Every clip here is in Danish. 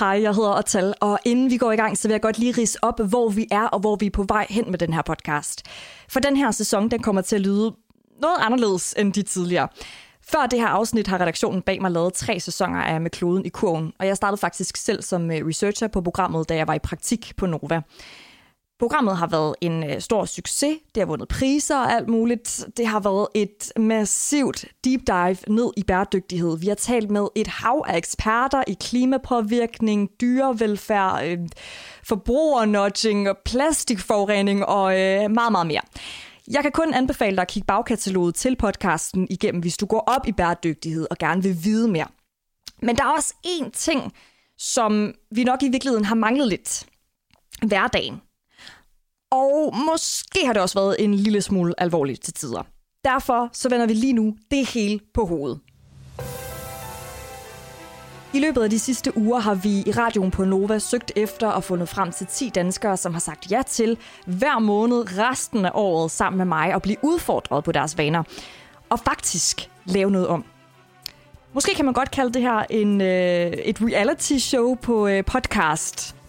Hej, jeg hedder Otal, og inden vi går i gang, så vil jeg godt lige rise op, hvor vi er og hvor vi er på vej hen med den her podcast. For den her sæson, den kommer til at lyde noget anderledes end de tidligere. Før det her afsnit har redaktionen bag mig lavet tre sæsoner af Med kloden i kurven, og jeg startede faktisk selv som øh, researcher på programmet, da jeg var i praktik på Nova. Programmet har været en øh, stor succes. Det har vundet priser og alt muligt. Det har været et massivt deep dive ned i bæredygtighed. Vi har talt med et hav af eksperter i klimapåvirkning, dyrevelfærd, øh, forbrugernudging og plastikforurening og øh, meget, meget mere. Jeg kan kun anbefale dig at kigge bagkataloget til podcasten igennem, hvis du går op i bæredygtighed og gerne vil vide mere. Men der er også én ting, som vi nok i virkeligheden har manglet lidt. Hverdagen. Og måske har det også været en lille smule alvorligt til tider. Derfor så vender vi lige nu det hele på hovedet. I løbet af de sidste uger har vi i radioen på Nova søgt efter og fundet frem til 10 danskere, som har sagt ja til hver måned resten af året sammen med mig at blive udfordret på deres vaner. Og faktisk lave noget om. Måske kan man godt kalde det her en, øh, et reality show på øh, podcast.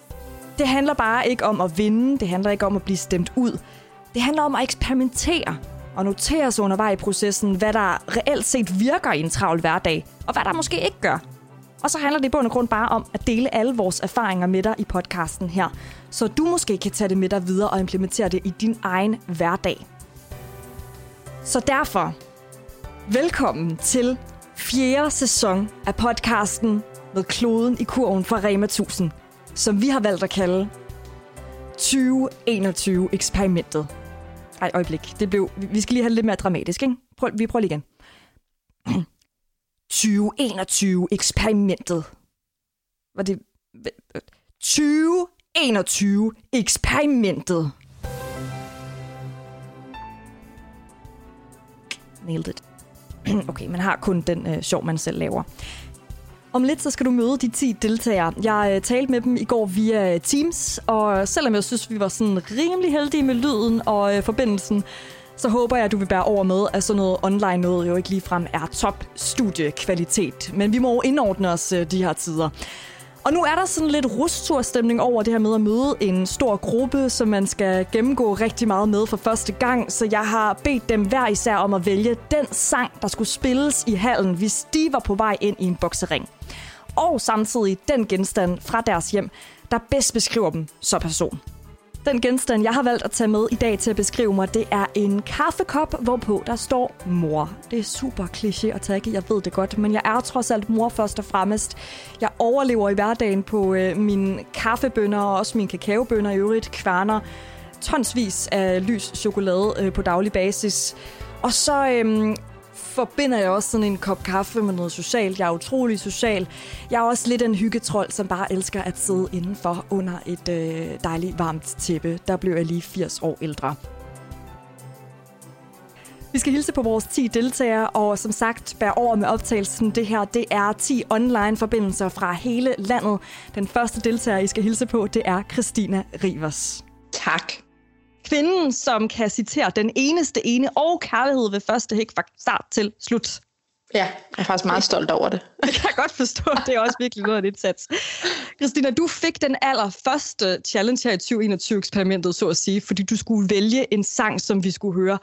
Det handler bare ikke om at vinde, det handler ikke om at blive stemt ud. Det handler om at eksperimentere og notere sig undervejs i processen, hvad der reelt set virker i en travl hverdag, og hvad der måske ikke gør. Og så handler det i bund og grund bare om at dele alle vores erfaringer med dig i podcasten her, så du måske kan tage det med dig videre og implementere det i din egen hverdag. Så derfor, velkommen til fjerde sæson af podcasten med kloden i kurven fra Rema 1000 som vi har valgt at kalde 2021-eksperimentet. Ej, øjeblik. Det blev, vi skal lige have det lidt mere dramatisk, ikke? Prøv, vi prøver lige igen. 2021-eksperimentet. Var det... 2021-eksperimentet. Nailed it. Okay, man har kun den øh, sjov, man selv laver. Om lidt så skal du møde de 10 deltagere. Jeg øh, talte med dem i går via øh, Teams, og selvom jeg synes, vi var sådan rimelig heldige med lyden og øh, forbindelsen, så håber jeg, at du vil bære over med, at sådan noget online noget jo ikke ligefrem er top studiekvalitet. Men vi må jo indordne os øh, de her tider. Og nu er der sådan lidt rusturstemning over det her med at møde en stor gruppe, som man skal gennemgå rigtig meget med for første gang. Så jeg har bedt dem hver især om at vælge den sang, der skulle spilles i hallen, hvis de var på vej ind i en boksering og samtidig den genstand fra deres hjem, der bedst beskriver dem som person. Den genstand, jeg har valgt at tage med i dag til at beskrive mig, det er en kaffekop, hvorpå der står mor. Det er super kliché at tage, jeg ved det godt, men jeg er trods alt mor først og fremmest. Jeg overlever i hverdagen på øh, mine kaffebønder og også mine kakaobønder i øvrigt, kværner tonsvis af lys chokolade øh, på daglig basis. Og så øhm, forbinder jeg også sådan en kop kaffe med noget socialt. Jeg er utrolig social. Jeg er også lidt en hyggetrold, som bare elsker at sidde indenfor under et øh, dejligt varmt tæppe. Der blev jeg lige 80 år ældre. Vi skal hilse på vores 10 deltagere, og som sagt, bær over med optagelsen. Det her, det er 10 online-forbindelser fra hele landet. Den første deltager, I skal hilse på, det er Christina Rivers. Tak kvinden, som kan citere den eneste ene og kærlighed ved første hæk fra start til slut. Ja, jeg er faktisk meget stolt over det. Det kan jeg godt forstå. Det er også virkelig noget af dit sats. Christina, du fik den allerførste challenge her i 2021-eksperimentet, så at sige, fordi du skulle vælge en sang, som vi skulle høre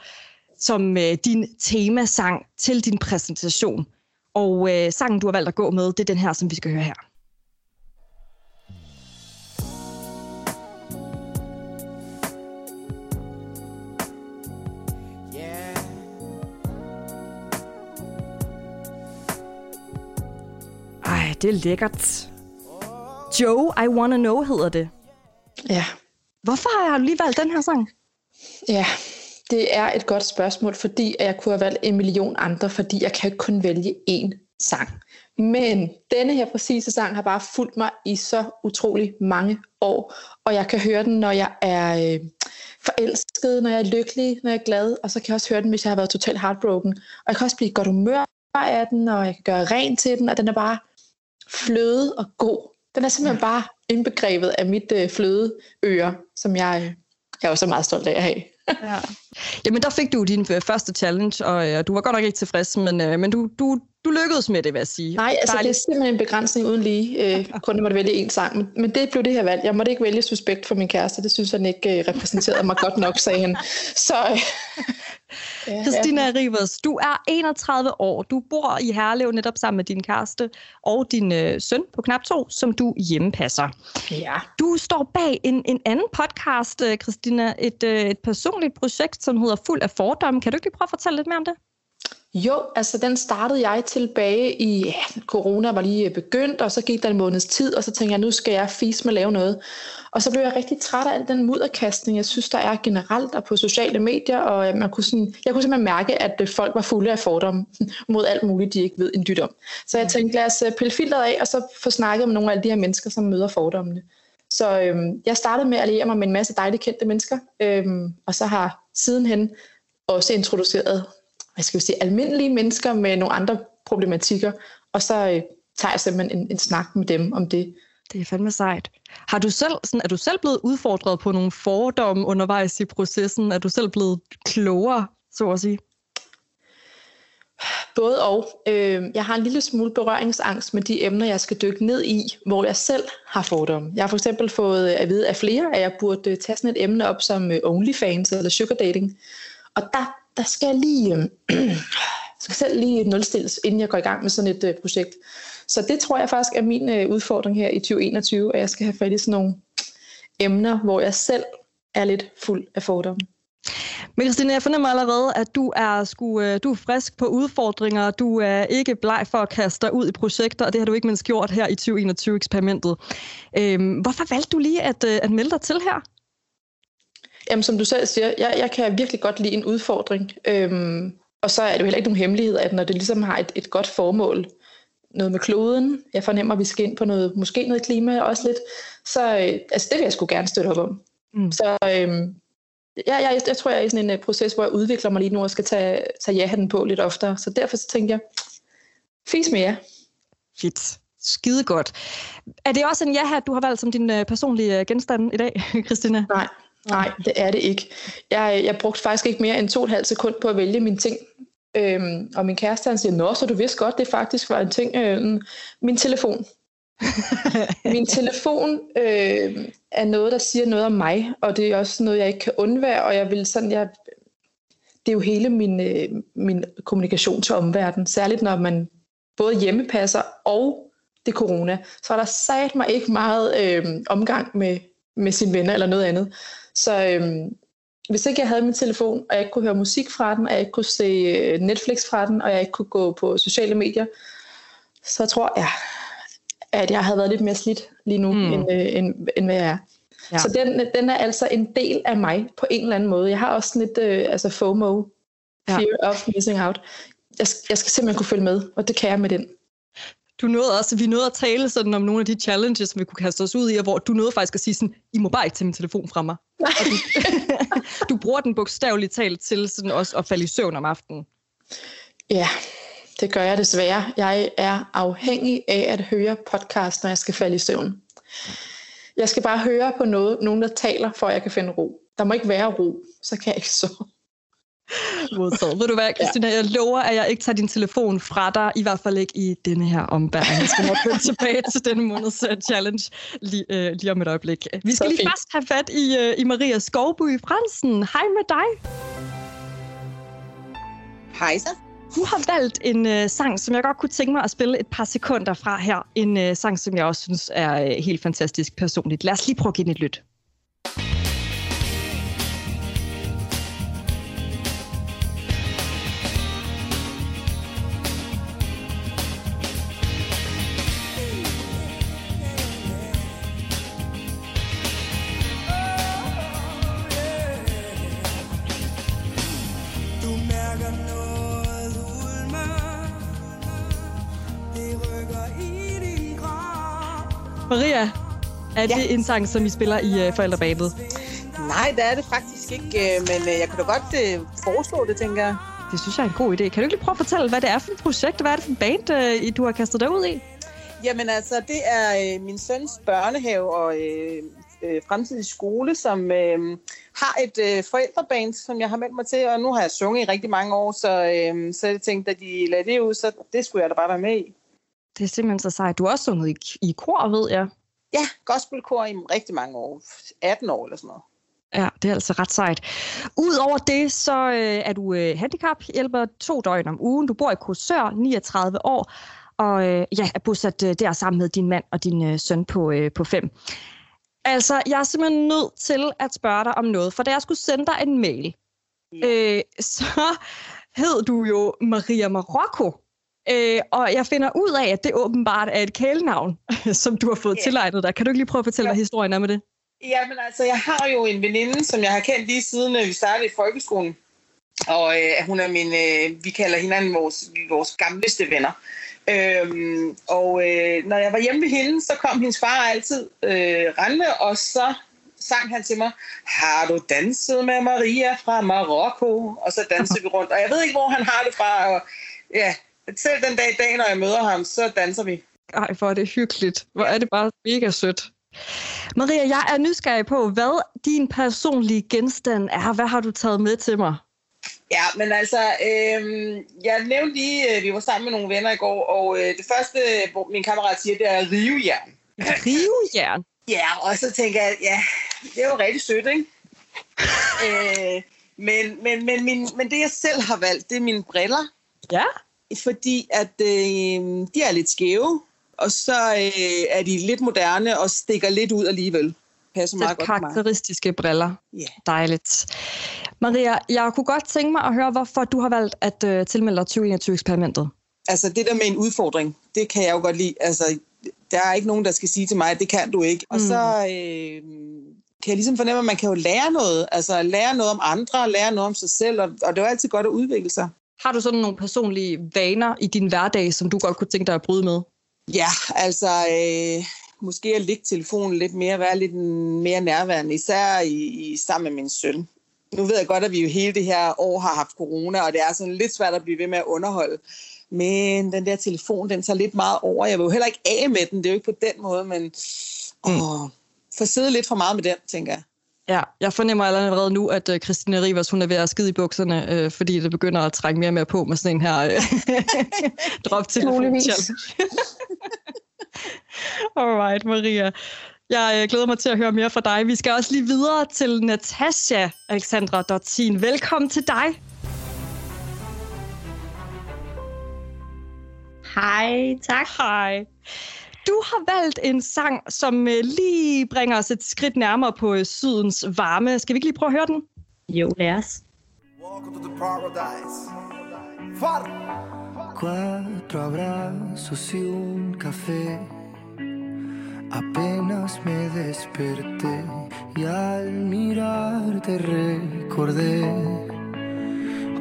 som øh, din temasang til din præsentation. Og øh, sangen, du har valgt at gå med, det er den her, som vi skal høre her. Det er lækkert. Joe, I Wanna Know hedder det. Ja. Hvorfor har du lige valgt den her sang? Ja, det er et godt spørgsmål, fordi jeg kunne have valgt en million andre, fordi jeg kan kun vælge én sang. Men denne her præcise sang har bare fulgt mig i så utrolig mange år, og jeg kan høre den, når jeg er øh, forelsket, når jeg er lykkelig, når jeg er glad, og så kan jeg også høre den, hvis jeg har været totalt heartbroken. Og jeg kan også blive godt humør af den, og jeg kan gøre rent til den, og den er bare fløde og god. Den er simpelthen bare indbegrebet af mit øh, flødeøre, som jeg, jeg er også meget stolt af at have. ja. Jamen, der fik du din øh, første challenge, og øh, du var godt nok ikke tilfreds, men, øh, men du, du, du lykkedes med det, vil jeg sige. Nej, altså Dejligt. det er simpelthen en begrænsning uden lige. Øh, kun måtte vælge en sang. Men, men det blev det her valg. Jeg måtte ikke vælge Suspekt for min kæreste. Det synes han ikke øh, repræsenterede mig godt nok, sagde han. Så, øh, ja, Christina ja. Rivers, du er 31 år. Du bor i Herlev netop sammen med din kæreste og din øh, søn på knap to, som du hjemmepasser. Ja. Du står bag en, en anden podcast, øh, Christina. Et, øh, et personligt projekt, som hedder Fuld af fordomme. Kan du ikke lige prøve at fortælle lidt mere om det? Jo, altså den startede jeg tilbage i, ja, corona var lige øh, begyndt, og så gik der en måneds tid, og så tænkte jeg, nu skal jeg fise med at lave noget. Og så blev jeg rigtig træt af al den mudderkastning, jeg synes, der er generelt og på sociale medier, og øh, man kunne sådan, jeg kunne simpelthen mærke, at øh, folk var fulde af fordomme mod alt muligt, de ikke ved en dyt om. Så jeg tænkte, lad os pille filteret af, og så få snakket med nogle af de her mennesker, som møder fordommene. Så øhm, jeg startede med at alliere mig med en masse dejligt kendte mennesker, øhm, og så har sidenhen også introduceret hvad skal vi sige, almindelige mennesker med nogle andre problematikker, og så øh, tager jeg simpelthen en, en snak med dem om det. Det er fandme sejt. Har du selv, sådan, er du selv blevet udfordret på nogle fordomme undervejs i processen? Er du selv blevet klogere, så at sige? Både og. Øh, jeg har en lille smule berøringsangst med de emner, jeg skal dykke ned i, hvor jeg selv har fordomme. Jeg har for eksempel fået at vide af flere, at jeg burde tage sådan et emne op som øh, OnlyFans eller sugar dating. Og der der skal jeg lige, øh, skal selv lige nulstilles, inden jeg går i gang med sådan et øh, projekt. Så det tror jeg faktisk er min øh, udfordring her i 2021, at jeg skal have fat i sådan nogle emner, hvor jeg selv er lidt fuld af fordomme. Men Christine, jeg fornemmer allerede, at du er, sku, øh, du er frisk på udfordringer. Du er ikke bleg for at kaste dig ud i projekter, og det har du ikke mindst gjort her i 2021-eksperimentet. Øhm, hvorfor valgte du lige at, øh, at melde dig til her? Jamen, som du selv siger, jeg, jeg kan virkelig godt lide en udfordring. Øhm, og så er det jo heller ikke nogen hemmelighed, at når det ligesom har et, et godt formål, noget med kloden, jeg fornemmer, at vi skal ind på noget, måske noget klima også lidt, så øh, altså, det vil jeg sgu gerne støtte op om. Mm. Så øhm, ja, jeg, jeg, jeg tror, jeg er i sådan en uh, proces, hvor jeg udvikler mig lige nu og skal tage, tage ja-hatten på lidt oftere. Så derfor så tænker jeg, fis med jer. Fedt. Skide godt. Er det også en ja du har valgt som din uh, personlige genstand i dag, Christina? Nej, Nej, det er det ikke. Jeg, jeg brugte faktisk ikke mere end to og et halvt sekund på at vælge mine ting. Øhm, og min kæreste han siger, nå, så du vidste godt, det faktisk var en ting. Øhm, min telefon. min telefon øh, er noget, der siger noget om mig, og det er også noget, jeg ikke kan undvære, og jeg vil sådan, jeg, det er jo hele min, øh, min kommunikation til omverdenen, særligt når man både hjemmepasser og det corona, så er der sat mig ikke meget øh, omgang med, med sine venner eller noget andet. Så øhm, hvis ikke jeg havde min telefon, og jeg ikke kunne høre musik fra den, og jeg ikke kunne se øh, Netflix fra den, og jeg ikke kunne gå på sociale medier, så tror jeg, at jeg havde været lidt mere slidt lige nu, mm. end, øh, end, end hvad jeg er. Ja. Så den, den er altså en del af mig på en eller anden måde. Jeg har også sådan lidt øh, altså FOMO, fear ja. of missing out. Jeg, jeg skal simpelthen kunne følge med, og det kan jeg med den du nåede også, vi nåede at tale sådan om nogle af de challenges, som vi kunne kaste os ud i, og hvor du nåede faktisk at sige sådan, I må bare ikke tage min telefon fra mig. Og du, du bruger den bogstaveligt talt til sådan også at falde i søvn om aftenen. Ja, det gør jeg desværre. Jeg er afhængig af at høre podcast, når jeg skal falde i søvn. Jeg skal bare høre på noget, nogen, der taler, for at jeg kan finde ro. Der må ikke være ro, så kan jeg ikke sove. Modtaget. Ved du hvad, Christina, jeg lover, at jeg ikke tager din telefon fra dig, i hvert fald ikke i denne her ombæring. Jeg skal nok vende tilbage til denne måneds uh, challenge lige, uh, lige om et øjeblik. Vi skal lige først have fat i, uh, i Maria Skovby Fransen. Hej med dig. Hej så. Du har valgt en uh, sang, som jeg godt kunne tænke mig at spille et par sekunder fra her. En uh, sang, som jeg også synes er uh, helt fantastisk personligt. Lad os lige prøve at give den et lyt. Maria, er det ja. en sang, som I spiller i uh, forældrebadet? Nej, det er det faktisk ikke, øh, men uh, jeg kunne da godt uh, foreslå det, tænker jeg. Det synes jeg er en god idé. Kan du ikke lige prøve at fortælle, hvad det er for et projekt, og hvad er det for en band, uh, du har kastet dig ud i? Jamen altså, det er uh, min søns børnehave, og uh, øh, fremtidig skole, som øh, har et øh, forældreband, som jeg har meldt mig til, og nu har jeg sunget i rigtig mange år, så, øh, så jeg tænkte, at de lagde det ud, så det skulle jeg da bare være med i. Det er simpelthen så sejt. Du har også sunget i, i kor, ved jeg. Ja, gospelkor i rigtig mange år. 18 år eller sådan noget. Ja, det er altså ret sejt. Udover det, så øh, er du øh, handicap, hjælper to døgn om ugen. Du bor i Korsør, 39 år, og øh, ja, er bosat øh, der sammen med din mand og din øh, søn på, øh, på fem. Altså, jeg er simpelthen nødt til at spørge dig om noget, for da jeg skulle sende dig en mail, øh, så hed du jo Maria Marokko. Øh, og jeg finder ud af, at det åbenbart er et kælenavn, som du har fået Ja. tilegnet dig. Kan du ikke lige prøve at fortælle, Jo. hvad historien er med det? Jamen altså, jeg har jo en veninde, som jeg har kendt lige siden øh, vi startede i folkeskolen. Og øh, hun er min, øh, vi kalder hinanden vores, vores gamleste venner. Øhm, og øh, når jeg var hjemme ved hende, så kom hendes far altid øh, rendende, og så sang han til mig, har du danset med Maria fra Marokko? Og så dansede vi rundt. Og jeg ved ikke, hvor han har det fra. Og, ja, selv den dag i dag, når jeg møder ham, så danser vi. Ej, hvor er det hyggeligt. Hvor er det bare mega sødt. Maria, jeg er nysgerrig på, hvad din personlige genstand er. Hvad har du taget med til mig? Ja, men altså, øh, jeg nævnte lige, at vi var sammen med nogle venner i går, og øh, det første, hvor min kammerat siger, det er rivejern. Rivejern. Ja, og så tænker jeg, ja, det er jo rigtig sødt, ikke? øh, men, men, men, min, men det, jeg selv har valgt, det er mine briller, Ja. Fordi at øh, de er lidt skæve, og så øh, er de lidt moderne og stikker lidt ud alligevel. Passer er meget godt karakteristiske briller. Ja. Dejligt. Maria, jeg kunne godt tænke mig at høre, hvorfor du har valgt at øh, tilmelde dig 2021-eksperimentet. altså det der med en udfordring, det kan jeg jo godt lide. Altså, der er ikke nogen, der skal sige til mig, at det kan du ikke. Og Mm. så øh, kan jeg ligesom fornemme, at man kan jo lære noget. Altså lære noget om andre, lære noget om sig selv, og, og det er jo altid godt at udvikle sig. Har du sådan nogle personlige vaner i din hverdag, som du godt kunne tænke dig at bryde med? Ja, altså øh, måske at lægge telefonen lidt mere, være lidt mere nærværende, især i, i, sammen med min søn. Nu ved jeg godt, at vi jo hele det her år har haft corona, og det er sådan lidt svært at blive ved med at underholde. Men den der telefon, den tager lidt meget over. Jeg vil jo heller ikke af med den, det er jo ikke på den måde, men åh, for sidde lidt for meget med den, tænker jeg. Ja, jeg fornemmer allerede nu, at øh, Christina Rivers, hun er ved at skide i bukserne, øh, fordi det begynder at trænge mere og mere på med sådan en her øh, drop Muligvis. Alright, Maria. Jeg øh, glæder mig til at høre mere fra dig. Vi skal også lige videre til Natasha Alexandra Dottin. Velkommen til dig. Hej, tak. Hej. Du har valgt en sang, som øh, lige bringer os et skridt nærmere på øh, sydens varme. Skal vi ikke lige prøve at høre den? Jo, lad os. Welcome to the paradise. Far. Cuatro abrazos y un café. Apenas me desperté y al mirarte recordé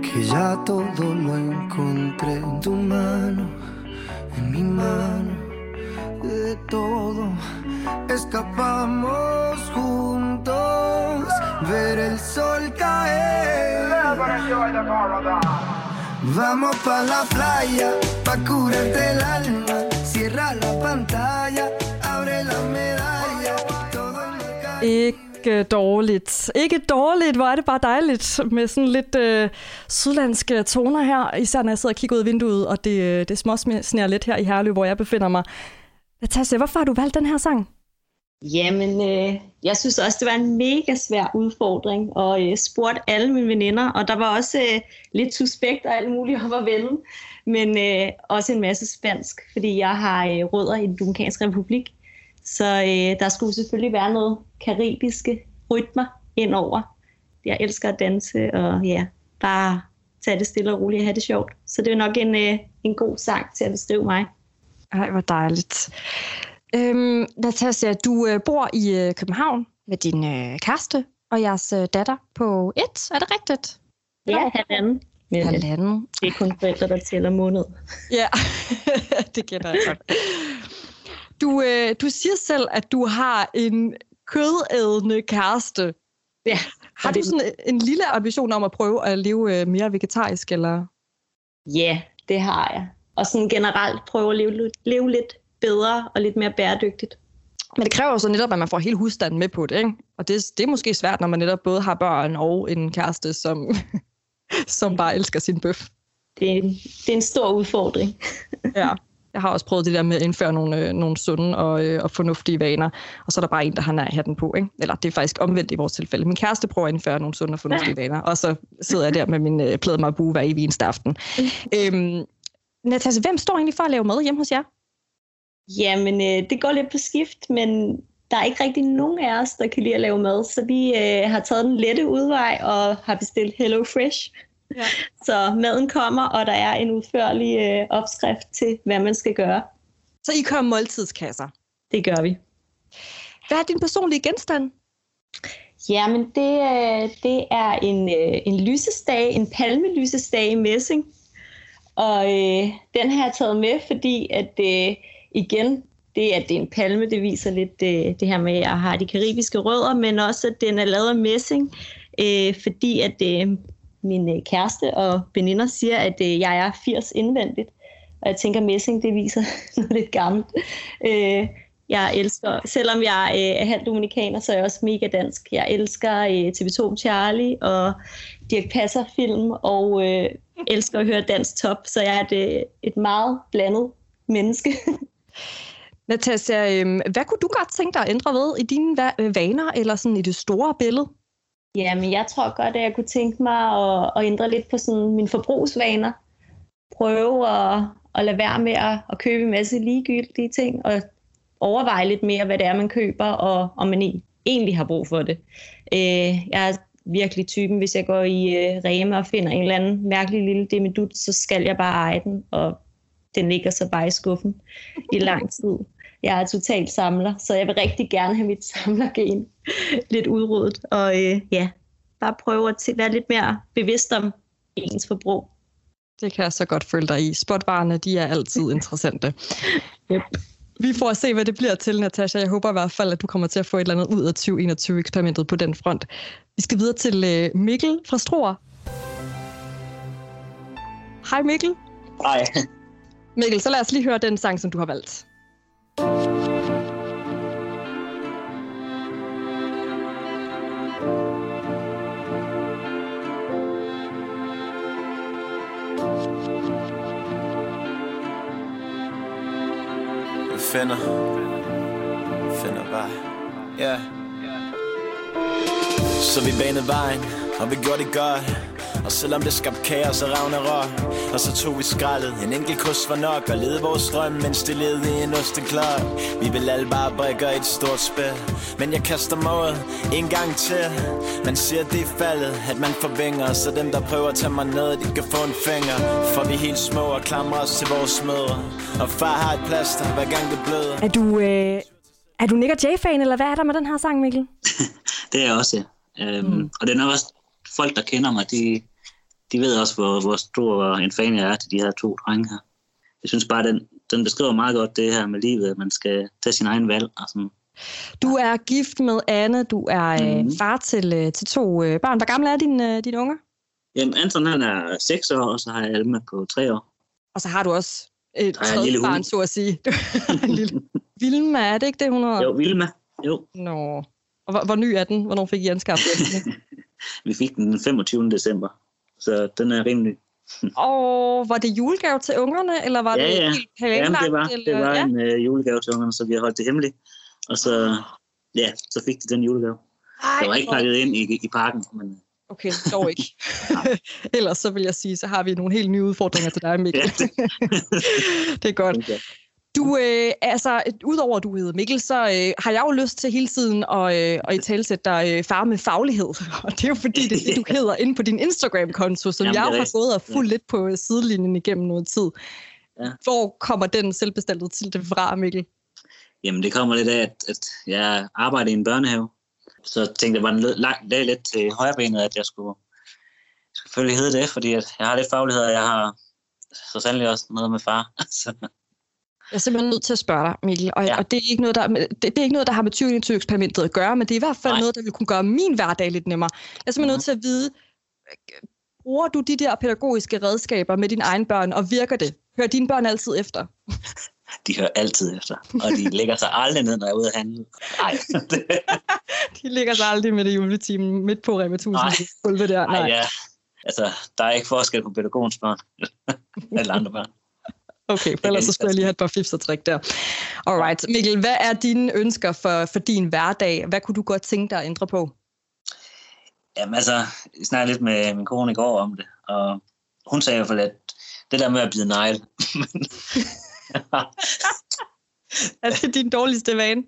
que ya todo lo encontré en tu mano, en mi mano, de todo escapamos juntos, ver el sol caer. Vamos pa la playa, pa curarte el alma. Cierra la pantalla, abre la medalla. Todo en la. Ikke dårligt. Ikke dårligt, hvor er det bare dejligt med sådan lidt øh, sydlandske toner her. Især når jeg sidder og kigger ud af vinduet, og det, øh, det småsner lidt her i Herlev, hvor jeg befinder mig. Natasha, hvorfor har du valgt den her sang? Jamen, øh, jeg synes også, det var en mega svær udfordring, og øh, spurgte alle mine veninder, og der var også øh, lidt suspekt og alt muligt om at vende, men øh, også en masse spansk, fordi jeg har øh, rødder i den Dominikanske Republik, så øh, der skulle selvfølgelig være noget karibiske rytmer indover. Jeg elsker at danse, og ja, bare tage det stille og roligt og have det sjovt. Så det er nok en, øh, en god sang til at beskrive mig. Ej, hvor dejligt. Øhm, Natasja, du øh, bor i øh, København med din øh, kæreste og jeres øh, datter på et. Er det rigtigt? Ja, halvanden. Men øh, Halvanden. det er kun forældre, der tæller måned. Ja, det kender jeg godt. Du, øh, du siger selv, at du har en kødædende kæreste. Ja, Har du sådan en lille ambition om at prøve at leve øh, mere vegetarisk, eller? Ja, det har jeg. Og sådan generelt prøve at leve, lidt- leve lidt bedre og lidt mere bæredygtigt. Men det kræver jo så netop, at man får hele husstanden med på det, ikke? Og det, det er måske svært, når man netop både har børn og en kæreste, som, som bare elsker sin bøf. Det er, en, det er en stor udfordring. ja. Jeg har også prøvet det der med at indføre nogle, øh, nogle sunde og, øh, og fornuftige vaner, og så er der bare en, der har hatten på. Ikke? Eller det er faktisk omvendt i vores tilfælde. Min kæreste prøver at indføre nogle sunde og fornuftige vaner, og så sidder jeg der med min øh, plade marabu hver evig eneste aften. øhm, Natasha, hvem står egentlig for at lave mad hjemme hos jer? Jamen, øh, det går lidt på skift, men der er ikke rigtig nogen af os, der kan lide at lave mad, så vi øh, har taget den lette udvej og har bestilt Hello Fresh. Ja. Så maden kommer, og der er en udførlig øh, opskrift til, hvad man skal gøre. Så I kører måltidskasser? Det gør vi. Hvad er din personlige genstand? Jamen, det, øh, det er en, øh, en lysestage, en palmelysestage i messing. Og øh, den har jeg taget med, fordi at øh, igen, det at det er en palme, det viser lidt øh, det her med, at jeg har de karibiske rødder, men også at den er lavet af messing, øh, fordi at øh, min øh, kæreste og veninder siger, at øh, jeg er 80 indvendigt. Og jeg tænker, messing, det viser noget lidt gammelt. Øh, jeg elsker, selvom jeg øh, er halvt dominikaner, så er jeg også mega dansk. Jeg elsker øh, TV2 Charlie og Dirk Passer film, og øh, elsker at høre dansk top, så jeg er et, et meget blandet menneske. Natasja, øh, hvad kunne du godt tænke dig at ændre ved i dine vaner, eller sådan i det store billede? Jamen, jeg tror godt, at jeg kunne tænke mig at, at ændre lidt på sådan mine forbrugsvaner. Prøve at, at lade være med at, at købe en masse ligegyldige ting, og overveje lidt mere, hvad det er, man køber, og om man egentlig har brug for det. Øh, jeg er virkelig typen, hvis jeg går i øh, Rema og finder en eller anden mærkelig lille demidut, så skal jeg bare eje den, og den ligger så bare i skuffen i lang tid. Jeg er totalt samler, så jeg vil rigtig gerne have mit samlergen lidt udryddet. Og øh, ja, bare prøve at være lidt mere bevidst om ens forbrug. Det kan jeg så godt følge dig i. Spotvarerne, de er altid interessante. yep. Vi får at se, hvad det bliver til, Natasha. Jeg håber i hvert fald, at du kommer til at få et eller andet ud af 2021-eksperimentet på den front. Vi skal videre til øh, Mikkel fra Struer. Hej Mikkel. Hej. Mikkel, så lad os lige høre den sang, som du har valgt. Finder. Finder vej. Ja. Yeah. Så vi banede vejen Og vi gjorde det godt og selvom det skabte kaos og Ragnarok Og så tog vi skraldet. En enkelt kurs var nok Og lede vores drøm Mens det levede i en osteklok Vi vil alle bare brække et stort spil. Men jeg kaster mod en gang til. Man siger det er faldet At man forvinger. Så dem der prøver at tage mig ned De kan få en finger. For vi er helt små og klamrer os til vores mødre. Og far har et plaster hver gang det bløder. Er du, øh, er du Nick J-fan, eller hvad er der med den her sang, Mikkel? det er jeg også, ja. Øhm, mm. Og det er nok også folk, der kender mig, de, de ved også, hvor, hvor stor en fan jeg er til de her to drenge her. Jeg synes bare, den, den beskriver meget godt det her med livet, at man skal tage sin egen valg. Og sådan. Du er gift med Anne, du er mm. far til, øh, til to øh, børn. Hvor gamle er dine, dine unger? Jamen, Anton han er 6 år, og så har jeg Alma på 3 år. Og så har du også et tredje barn, så at sige. lille... Vilma, er det ikke det, hun hedder? Jo, Vilma. Jo. Nå. Og hvor, hvor ny er den? Hvornår fik I anskaffet den? Vi fik den den 25. december så den er rimelig. Og var det julegave til ungerne, eller var ja, det ja. helt planlagt? Ja, det var, eller? det var ja. en uh, julegave til ungerne, så vi har holdt det hemmeligt. Og så, ja, så fik de den julegave. Ej, det var ikke pakket ind i, i parken, men... Okay, dog ikke. Ellers så vil jeg sige, så har vi nogle helt nye udfordringer til dig, Mikkel. Det er godt. Okay. Du, øh, altså, udover at du hedder Mikkel, så øh, har jeg jo lyst til hele tiden at, øh, at i talsætte dig øh, far med faglighed. Og det er jo fordi, det du hedder inde på din Instagram-konto, som Jamen, jeg jo har gået og fulgt ja. lidt på sidelinjen igennem noget tid. Ja. Hvor kommer den selvbestaltede til det fra, Mikkel? Jamen, det kommer lidt af, at, at jeg arbejder i en børnehave. Så tænkte jeg, var den langt lag lidt til højrebenet, at jeg skulle, selvfølgelig hedde det, fordi at jeg har lidt faglighed, og jeg har så sandelig også noget med far. så, jeg er simpelthen nødt til at spørge dig, Mikkel, og, ja. og det, er ikke noget, der, det, det er ikke noget, der har med 20 eksperimentet at gøre, men det er i hvert fald Nej. noget, der vil kunne gøre min hverdag lidt nemmere. Jeg er simpelthen mm-hmm. nødt til at vide, bruger du de der pædagogiske redskaber med dine egne børn, og virker det? Hører dine børn altid efter? de hører altid efter. Og de lægger sig aldrig ned, når jeg er ude at handle. Nej, det, De ligger sig aldrig med det juleteam midt på Rema 1000 Nej. der. nej, ja. Altså, der er ikke forskel på pædagogens børn. Eller andre børn. Okay, for ellers så skulle jeg lige have et par fifs og trick der. Alright, Mikkel, hvad er dine ønsker for, for din hverdag? Hvad kunne du godt tænke dig at ændre på? Jamen altså, jeg snakkede lidt med min kone i går om det, og hun sagde i hvert fald, at det der med at bide negl, Er det din dårligste vane?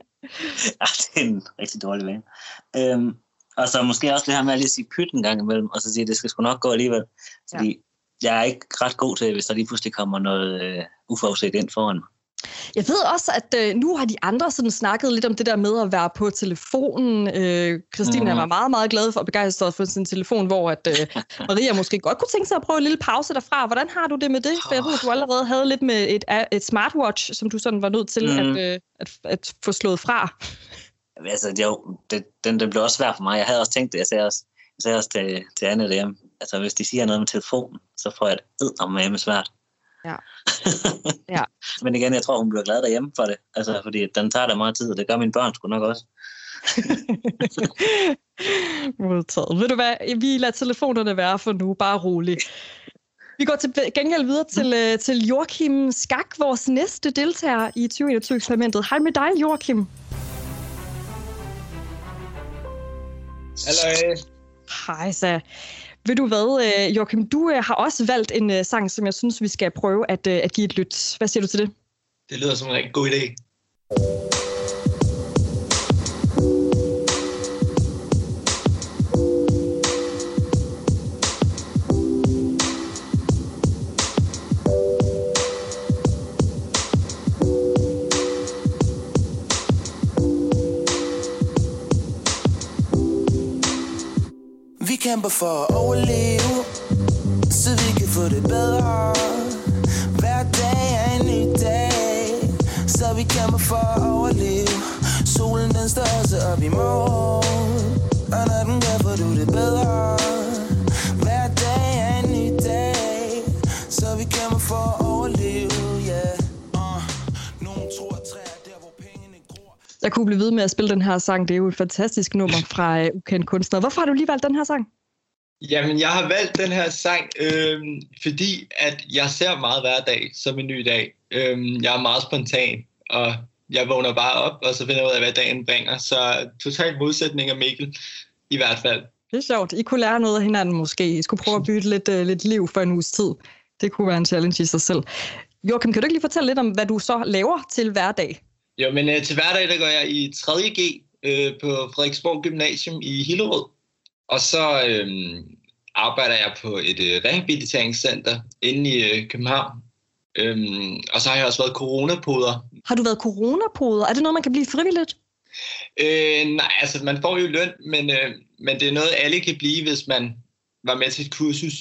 ja, det er en rigtig dårlig vane. Øhm, og så måske også det her med at lige sige pyt en gang imellem, og så sige, at det skal sgu nok gå alligevel. Fordi. Jeg er ikke ret god til, hvis der lige pludselig kommer noget øh, uforudset ind foran mig. Jeg ved også, at øh, nu har de andre sådan snakket lidt om det der med at være på telefonen. Øh, Christine Mhm. var meget, meget glad for og begejstret for sin telefon, hvor at, øh, Maria måske godt kunne tænke sig at prøve en lille pause derfra. Hvordan har du det med det? For jeg ved, at du allerede havde lidt med et, et smartwatch, som du sådan var nødt til Mhm. at, øh, at, at få slået fra. Altså, jo, det, den, den blev også svær for mig. Jeg havde også tænkt det. Jeg sagde også, jeg sagde også til, til Anne derhjemme, altså hvis de siger noget med telefonen, så får jeg det eddermame svært. Ja. Ja. Men igen, jeg tror, hun bliver glad derhjemme for det. Altså, fordi den tager da meget tid, og det gør mine børn sgu nok også. Modtaget. Ved du hvad? Vi lader telefonerne være for nu. Bare rolig. Vi går til gengæld videre til, øh, til Joachim Skak, vores næste deltager i 2021-eksperimentet. Hej med dig, Joachim. Hallo. Hej, så. Ved du hvad, øh, Joachim, du øh, har også valgt en øh, sang, som jeg synes, vi skal prøve at, øh, at give et lyt. Hvad siger du til det? Det lyder som en rigtig god idé. Kæmper for at overleve, så vi kan få det bedre. Hver dag er en ny dag, så vi kæmper for at overleve. Solen den står også op i morgen, og når den gør, får du det bedre. Hver dag er en ny dag, så vi kæmper for at Jeg kunne blive ved med at spille den her sang. Det er jo et fantastisk nummer fra øh, Ukendt Kunstner. Hvorfor har du lige valgt den her sang? Jamen, jeg har valgt den her sang, øh, fordi at jeg ser meget hver dag som en ny dag. Øh, jeg er meget spontan, og jeg vågner bare op, og så finder jeg ud af, hvad dagen bringer. Så totalt modsætning af Mikkel, i hvert fald. Det er sjovt. I kunne lære noget af hinanden måske. I skulle prøve at bytte lidt, uh, lidt liv for en uges tid. Det kunne være en challenge i sig selv. Joachim, kan du ikke lige fortælle lidt om, hvad du så laver til hverdag? Jo, men øh, til hverdag, der går jeg i 3.G øh, på Frederiksborg Gymnasium i Hillerød. Og så øh, arbejder jeg på et øh, rehabiliteringscenter inde i øh, København. Øhm, og så har jeg også været coronapoder. Har du været coronapoder? Er det noget, man kan blive frivilligt? Øh, nej, altså man får jo løn, men, øh, men det er noget, alle kan blive, hvis man var med til et kursus.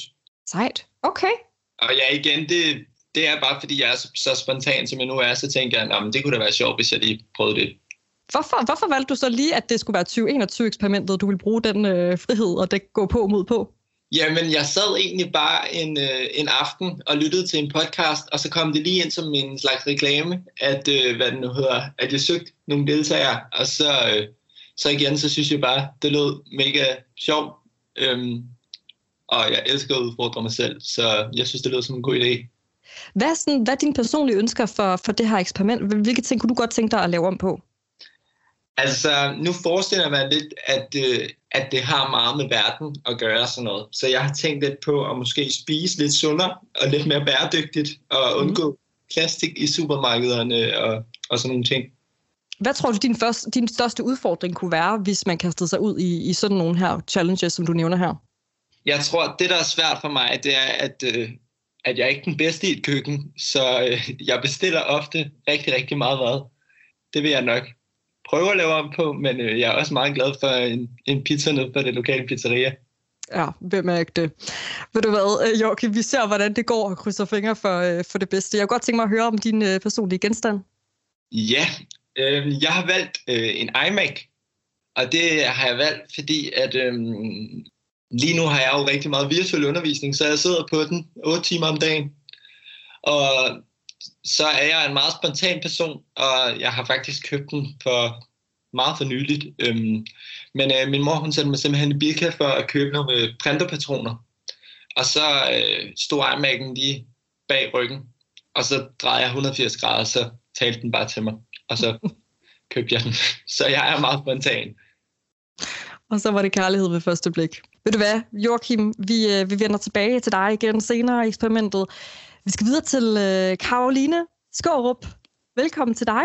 Sejt. Okay. Og ja, igen, det, det er bare fordi, jeg er så, så spontan, som jeg nu er, så tænker jeg, at det kunne da være sjovt, hvis jeg lige prøvede det. Hvorfor, hvorfor valgte du så lige, at det skulle være 2021-eksperimentet, du ville bruge den øh, frihed og det gå på mod på? Jamen, jeg sad egentlig bare en, øh, en aften og lyttede til en podcast, og så kom det lige ind som en slags reklame, at, øh, hvad det nu hedder, at jeg søgte nogle deltagere, og så, øh, så igen, så synes jeg bare, det lød mega sjovt, øhm, og jeg elsker at udfordre mig selv, så jeg synes, det lød som en god idé. Hvad er, sådan, hvad er dine personlige ønsker for, for det her eksperiment? Hvilke ting kunne du godt tænke dig at lave om på? Altså, nu forestiller jeg mig lidt, at, øh, at det har meget med verden at gøre sådan noget. Så jeg har tænkt lidt på at måske spise lidt sundere og lidt mere bæredygtigt og undgå mm. plastik i supermarkederne og, og sådan nogle ting. Hvad tror du, din, første, din største udfordring kunne være, hvis man kastede sig ud i, i sådan nogle her challenges, som du nævner her? Jeg tror, det der er svært for mig, det er, at, øh, at jeg er ikke den bedste i et køkken. Så øh, jeg bestiller ofte rigtig, rigtig meget mad. Det vil jeg nok prøve at lave om på, men øh, jeg er også meget glad for en, en pizza ned på det lokale pizzeria. Ja, hvem er ikke det? Ved du hvad, øh, Joachim, vi ser, hvordan det går og krydser fingre for, øh, for det bedste. Jeg kunne godt tænke mig at høre om din øh, personlige genstand. Ja, øh, jeg har valgt øh, en iMac, og det har jeg valgt, fordi at øh, lige nu har jeg jo rigtig meget virtuel undervisning, så jeg sidder på den 8 timer om dagen. Og så er jeg en meget spontan person, og jeg har faktisk købt den for meget for nyligt. Øhm, men øh, min mor hun sendte mig simpelthen i Bilka for at købe nogle øh, printerpatroner. Og så øh, stod iMac'en lige bag ryggen, og så drejede jeg 180 grader, så talte den bare til mig. Og så købte jeg den. Så jeg er meget spontan. Og så var det kærlighed ved første blik. Ved du hvad, Joachim, vi, øh, vi vender tilbage til dig igen senere i eksperimentet. Vi skal videre til øh, Karoline Skårup. Velkommen til dig.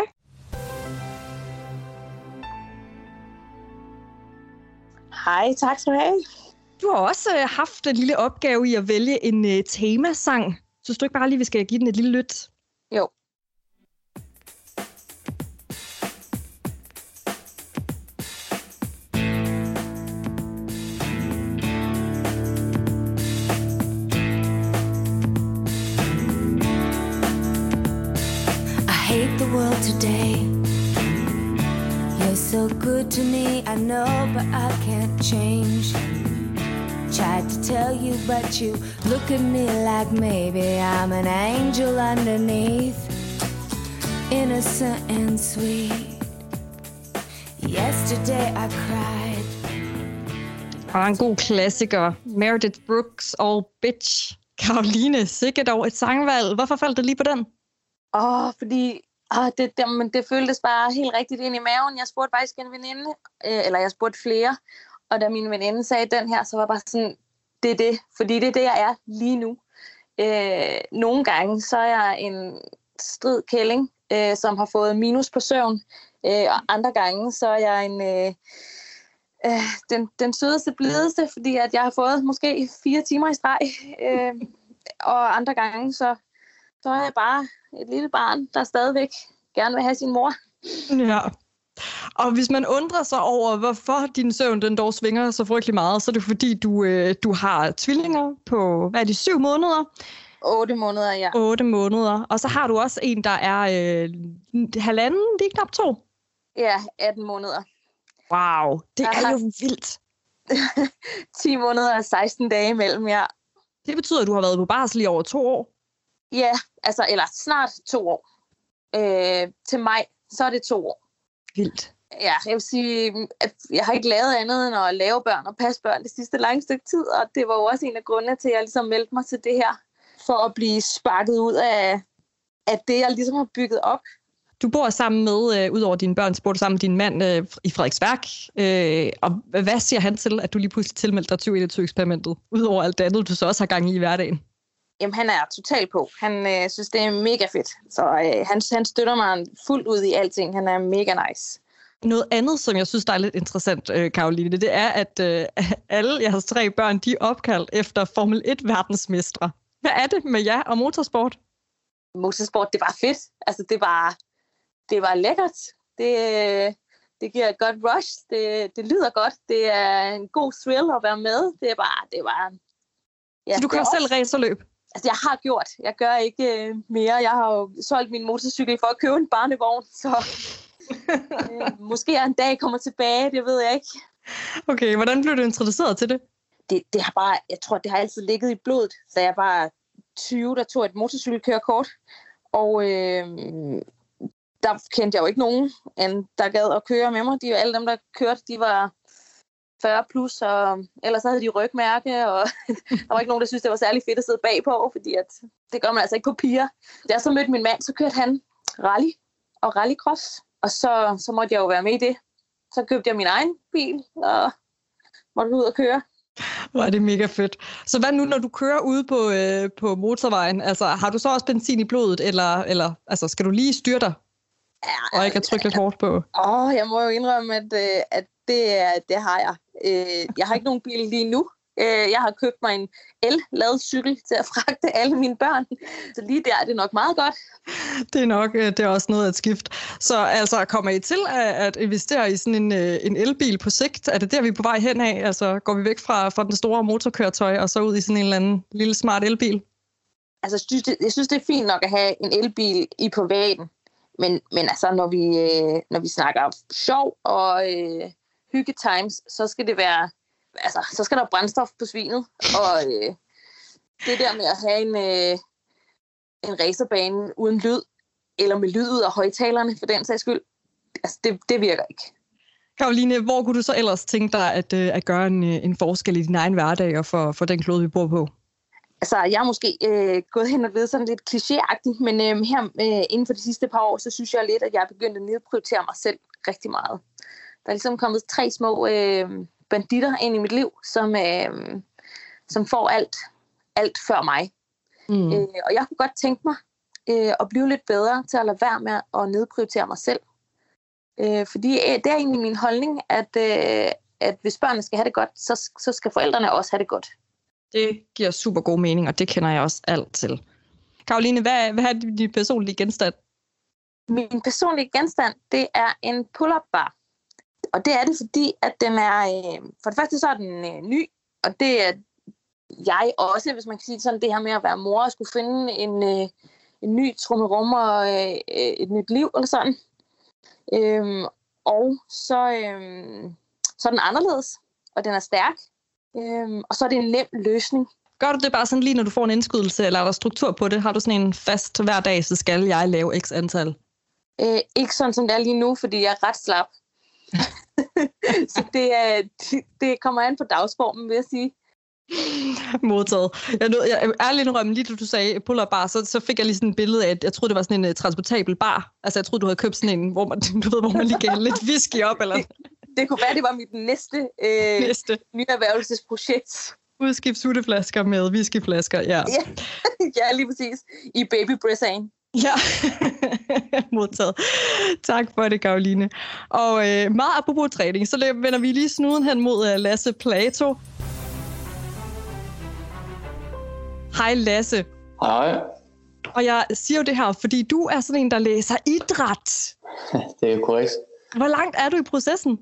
Hej, tak skal du have. Du har også øh, haft en lille opgave i at vælge en øh, temasang. Synes du ikke bare lige, vi skal give den et lille lyt? World today. You're so good to me, I know, but I can't change. Tried to tell you, but you look at me like maybe I'm an angel underneath, innocent and sweet. Yesterday I cried. Og er en god klassiker. Meredith Brooks og Bitch. Karoline, sikkert dog et sangvalg. Hvorfor faldt det lige på den? Åh, fordi og det, det, men det føltes bare helt rigtigt ind i maven. Jeg spurgte faktisk en veninde, øh, eller jeg spurgte flere, og da min veninde sagde den her, så var jeg bare sådan, det er det, fordi det er det, jeg er lige nu. Øh, nogle gange, så er jeg en strid kælling, øh, som har fået minus på søvn, øh, og andre gange, så er jeg en... Øh, øh, den, den sødeste, blideste, fordi at jeg har fået måske fire timer i streg. Øh, og andre gange, så, så er jeg bare et lille barn, der stadigvæk gerne vil have sin mor. Ja. Og hvis man undrer sig over, hvorfor din søvn den dog svinger så frygtelig meget, så er det fordi, du, øh, du har tvillinger på, hvad er det, syv måneder? 8 måneder, ja. 8 måneder. Og så har du også en, der er øh, halvanden, lige knap to. Ja, 18 måneder. Wow, det er Aha. jo vildt. 10 måneder og 16 dage imellem, ja. Det betyder, at du har været på barsel i over to år. Ja, altså, eller snart to år. Øh, til mig, så er det to år. Vildt. Ja, jeg vil sige, at jeg har ikke lavet andet end at lave børn og passe børn det sidste lange stykke tid, og det var jo også en af grundene til, at jeg ligesom meldte mig til det her, for at blive sparket ud af, af det, jeg ligesom har bygget op. Du bor sammen med, øh, udover dine børn, så bor du sammen med din mand øh, i Frederiksværk. Øh, og hvad siger han til, at du lige pludselig tilmeldte dig 2021-eksperimentet, udover alt det andet, du så også har gang i i hverdagen? Jamen, han er totalt på. Han øh, synes, det er mega fedt. Så øh, han, han støtter mig fuldt ud i alting. Han er mega nice. Noget andet, som jeg synes, der er lidt interessant, øh, Karoline, det er, at øh, alle jeres tre børn, de er opkaldt efter Formel 1-verdensmestre. Hvad er det med jer og motorsport? Motorsport, det var fedt. Altså, det var, det var lækkert. Det, øh, det giver et godt rush. Det, det lyder godt. Det er en god thrill at være med. Det er bare, det var... Ja, så du det er kører selv racerløb? Altså, jeg har gjort. Jeg gør ikke øh, mere. Jeg har jo solgt min motorcykel for at købe en barnevogn, så øh, måske jeg en dag kommer tilbage, det ved jeg ikke. Okay, hvordan blev du introduceret til det? Det, det har bare, jeg tror, det har altid ligget i blodet, da jeg var 20, der tog et motorcykelkørekort. Og øh, der kendte jeg jo ikke nogen, end der gad at køre med mig. De, alle dem, der kørte, de var 40 plus, og ellers havde de rygmærke, og der var ikke nogen, der synes det var særlig fedt at sidde bagpå, fordi at, det gør man altså ikke på piger. Da jeg så mødte min mand, så kørte han rally og rallycross, og så, så måtte jeg jo være med i det. Så købte jeg min egen bil, og måtte ud og køre. Er det mega fedt. Så hvad nu, når du kører ude på, øh, på motorvejen? Altså, har du så også benzin i blodet, eller, eller altså, skal du lige styre dig? Ja, og ikke at trykke lidt hårdt på? Åh, jeg må jo indrømme, at, øh, at det, er- det har jeg. Øh, jeg har ikke nogen bil lige nu. Øh, jeg har købt mig en el-ladet cykel til at fragte alle mine børn. Så lige der er det nok meget godt. Det er nok øh, det er også noget at skifte. Så altså, kommer I til at, at investere i sådan en, øh, en elbil på sigt? Er det der, vi er på vej hen af? Altså, går vi væk fra, fra den store motorkøretøj og så ud i sådan en eller anden lille smart elbil? Altså, jeg synes, det, jeg synes, det er fint nok at have en elbil i privaten. Men, men altså, når vi, øh, når vi snakker sjov og øh, hyggetimes, så skal det være, altså, så skal der brændstof på svinet. Og øh, det der med at have en, øh, en racerbane uden lyd, eller med lyd ud af højtalerne, for den sags skyld. Altså, det, det virker ikke. Karoline, hvor kunne du så ellers tænke dig at, øh, at gøre en, øh, en forskel i din egen hverdag og for, for den klode, vi bor på? Altså, jeg er måske øh, gået hen og blevet sådan lidt klichéagtig, men øh, her øh, inden for de sidste par år, så synes jeg lidt, at jeg er begyndt at nedprioritere mig selv rigtig meget. Der er ligesom kommet tre små øh, banditter ind i mit liv, som, øh, som får alt, alt før mig. Mm. Øh, og jeg kunne godt tænke mig øh, at blive lidt bedre til at lade være med at nedprioritere mig selv. Øh, fordi øh, det er egentlig min holdning, at, øh, at hvis børnene skal have det godt, så, så skal forældrene også have det godt. Det giver super god mening, og det kender jeg også alt til. Karoline, hvad, hvad er din personlige genstand? Min personlige genstand, det er en pull-up bar. Og det er det, fordi at den er, øh, for det første så er den øh, ny, og det er jeg også, hvis man kan sige sådan, det her med at være mor og skulle finde en, øh, en ny trummerum og øh, et nyt liv eller sådan. Øhm, og så, øhm, så er den anderledes, og den er stærk, øhm, og så er det en nem løsning. Gør du det bare sådan lige, når du får en indskydelse, eller er der struktur på det? Har du sådan en fast hver dag, så skal jeg lave x antal? Øh, ikke sådan, som det er lige nu, fordi jeg er ret slap. så det, er, det, det kommer an på dagsformen, vil jeg sige. Modtaget. Jeg, nød, jeg ærligt indrømme, lige da du sagde pull bar, så, så fik jeg lige sådan et billede af, at jeg troede, det var sådan en uh, transportabel bar. Altså, jeg troede, du havde købt sådan en, hvor man, du ved, hvor man lige gav lidt whisky op. Eller... Det, det kunne være, det var mit næste, øh, næste. nyerhvervelsesprojekt. Udskift sutteflasker med whiskyflasker, ja. ja. ja, lige præcis. I baby Bressan. Ja, modtaget. Tak for det, Karoline. Og øh, meget apropos træning, så vender vi lige snuden hen mod uh, Lasse Plato. Hej Lasse. Hej. Og jeg siger jo det her, fordi du er sådan en, der læser idræt. Det er korrekt. Hvor langt er du i processen?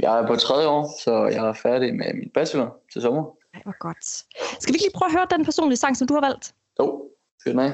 Jeg er på tredje år, så jeg er færdig med min bachelor til sommer. Ej, hvor godt. Skal vi ikke lige prøve at høre den personlige sang, som du har valgt? Jo, den af.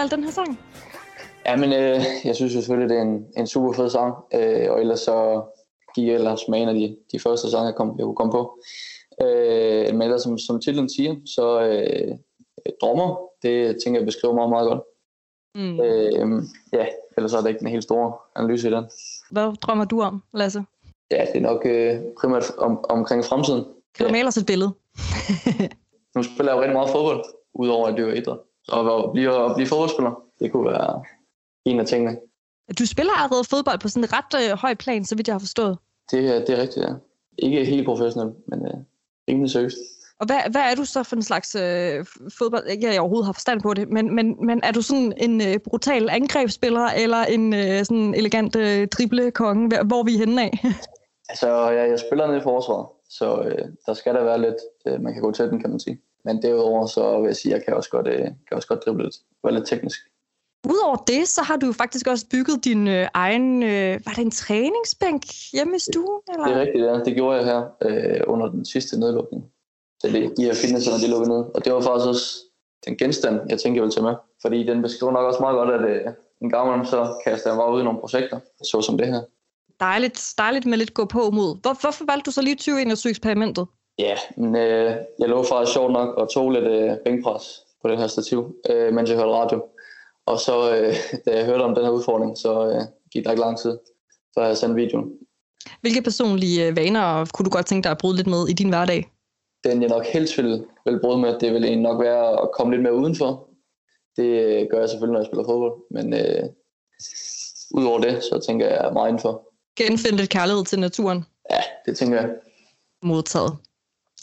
Valgt den her sang? Jamen, øh, jeg synes jo selvfølgelig, det er en, en super fed sang. Øh, og ellers så gik jeg ellers med en af de, de første sange, jeg, kom, jeg kunne komme på. Øh, men ellers, som, som titlen siger, så øh, drømmer, det tænker jeg beskriver meget, meget godt. Mm. Øh, ja, ellers er det ikke en helt stor analyse i den. Hvad drømmer du om, Lasse? Ja, det er nok øh, primært om, omkring fremtiden. Kan du male os et billede? Nu spiller jeg jo rigtig meget fodbold, udover at det er idræt. Og at blive, at blive fodboldspiller, det kunne være en af tingene. Du spiller allerede fodbold på sådan en ret øh, høj plan, så vidt jeg har forstået. Det, det er rigtigt, ja. Ikke helt professionelt, men øh, rimelig seriøst. Og hvad, hvad er du så for en slags øh, fodbold? Ikke jeg overhovedet har forstand på det, men, men, men er du sådan en øh, brutal angrebsspiller, eller en øh, sådan elegant øh, driblekonge? Hvor- Hvor er vi henne af? Altså, jeg, jeg spiller nede i forsvaret, så øh, der skal der være lidt, øh, man kan gå til den, kan man sige. Men derudover, så vil jeg sige, at jeg kan også godt, øh, kan også godt drible lidt. Være lidt teknisk. Udover det, så har du faktisk også bygget din øh, egen... Øh, var det en træningsbænk hjemme i stuen? Eller? Det er rigtigt, ja. Det gjorde jeg her øh, under den sidste nedlukning. Så det, de her fitnesscenter, de lukkede ned. Og det var faktisk også den genstand, jeg tænkte, jeg ville tage med. Fordi den beskriver nok også meget godt, at øh, en gang imellem, så kaster jeg mig ud i nogle projekter, så som det her. Dejligt, dejligt med lidt gå på mod. Hvor, hvorfor valgte du så lige 2021-eksperimentet? Ja, men øh, jeg lå faktisk sjovt nok og tog lidt øh, bænkpres på det her stativ, øh, mens jeg hørte radio. Og så, øh, da jeg hørte om den her udfordring, så øh, gik der ikke lang tid, før jeg sendte videoen. Hvilke personlige øh, vaner kunne du godt tænke dig at bryde lidt med i din hverdag? Den jeg nok helst vil, vil bryde med, det vil egentlig nok være at komme lidt mere udenfor. Det øh, gør jeg selvfølgelig, når jeg spiller fodbold. Men øh, udover det, så tænker jeg meget indenfor. Genfinde lidt kærlighed til naturen? Ja, det tænker jeg. Modtaget.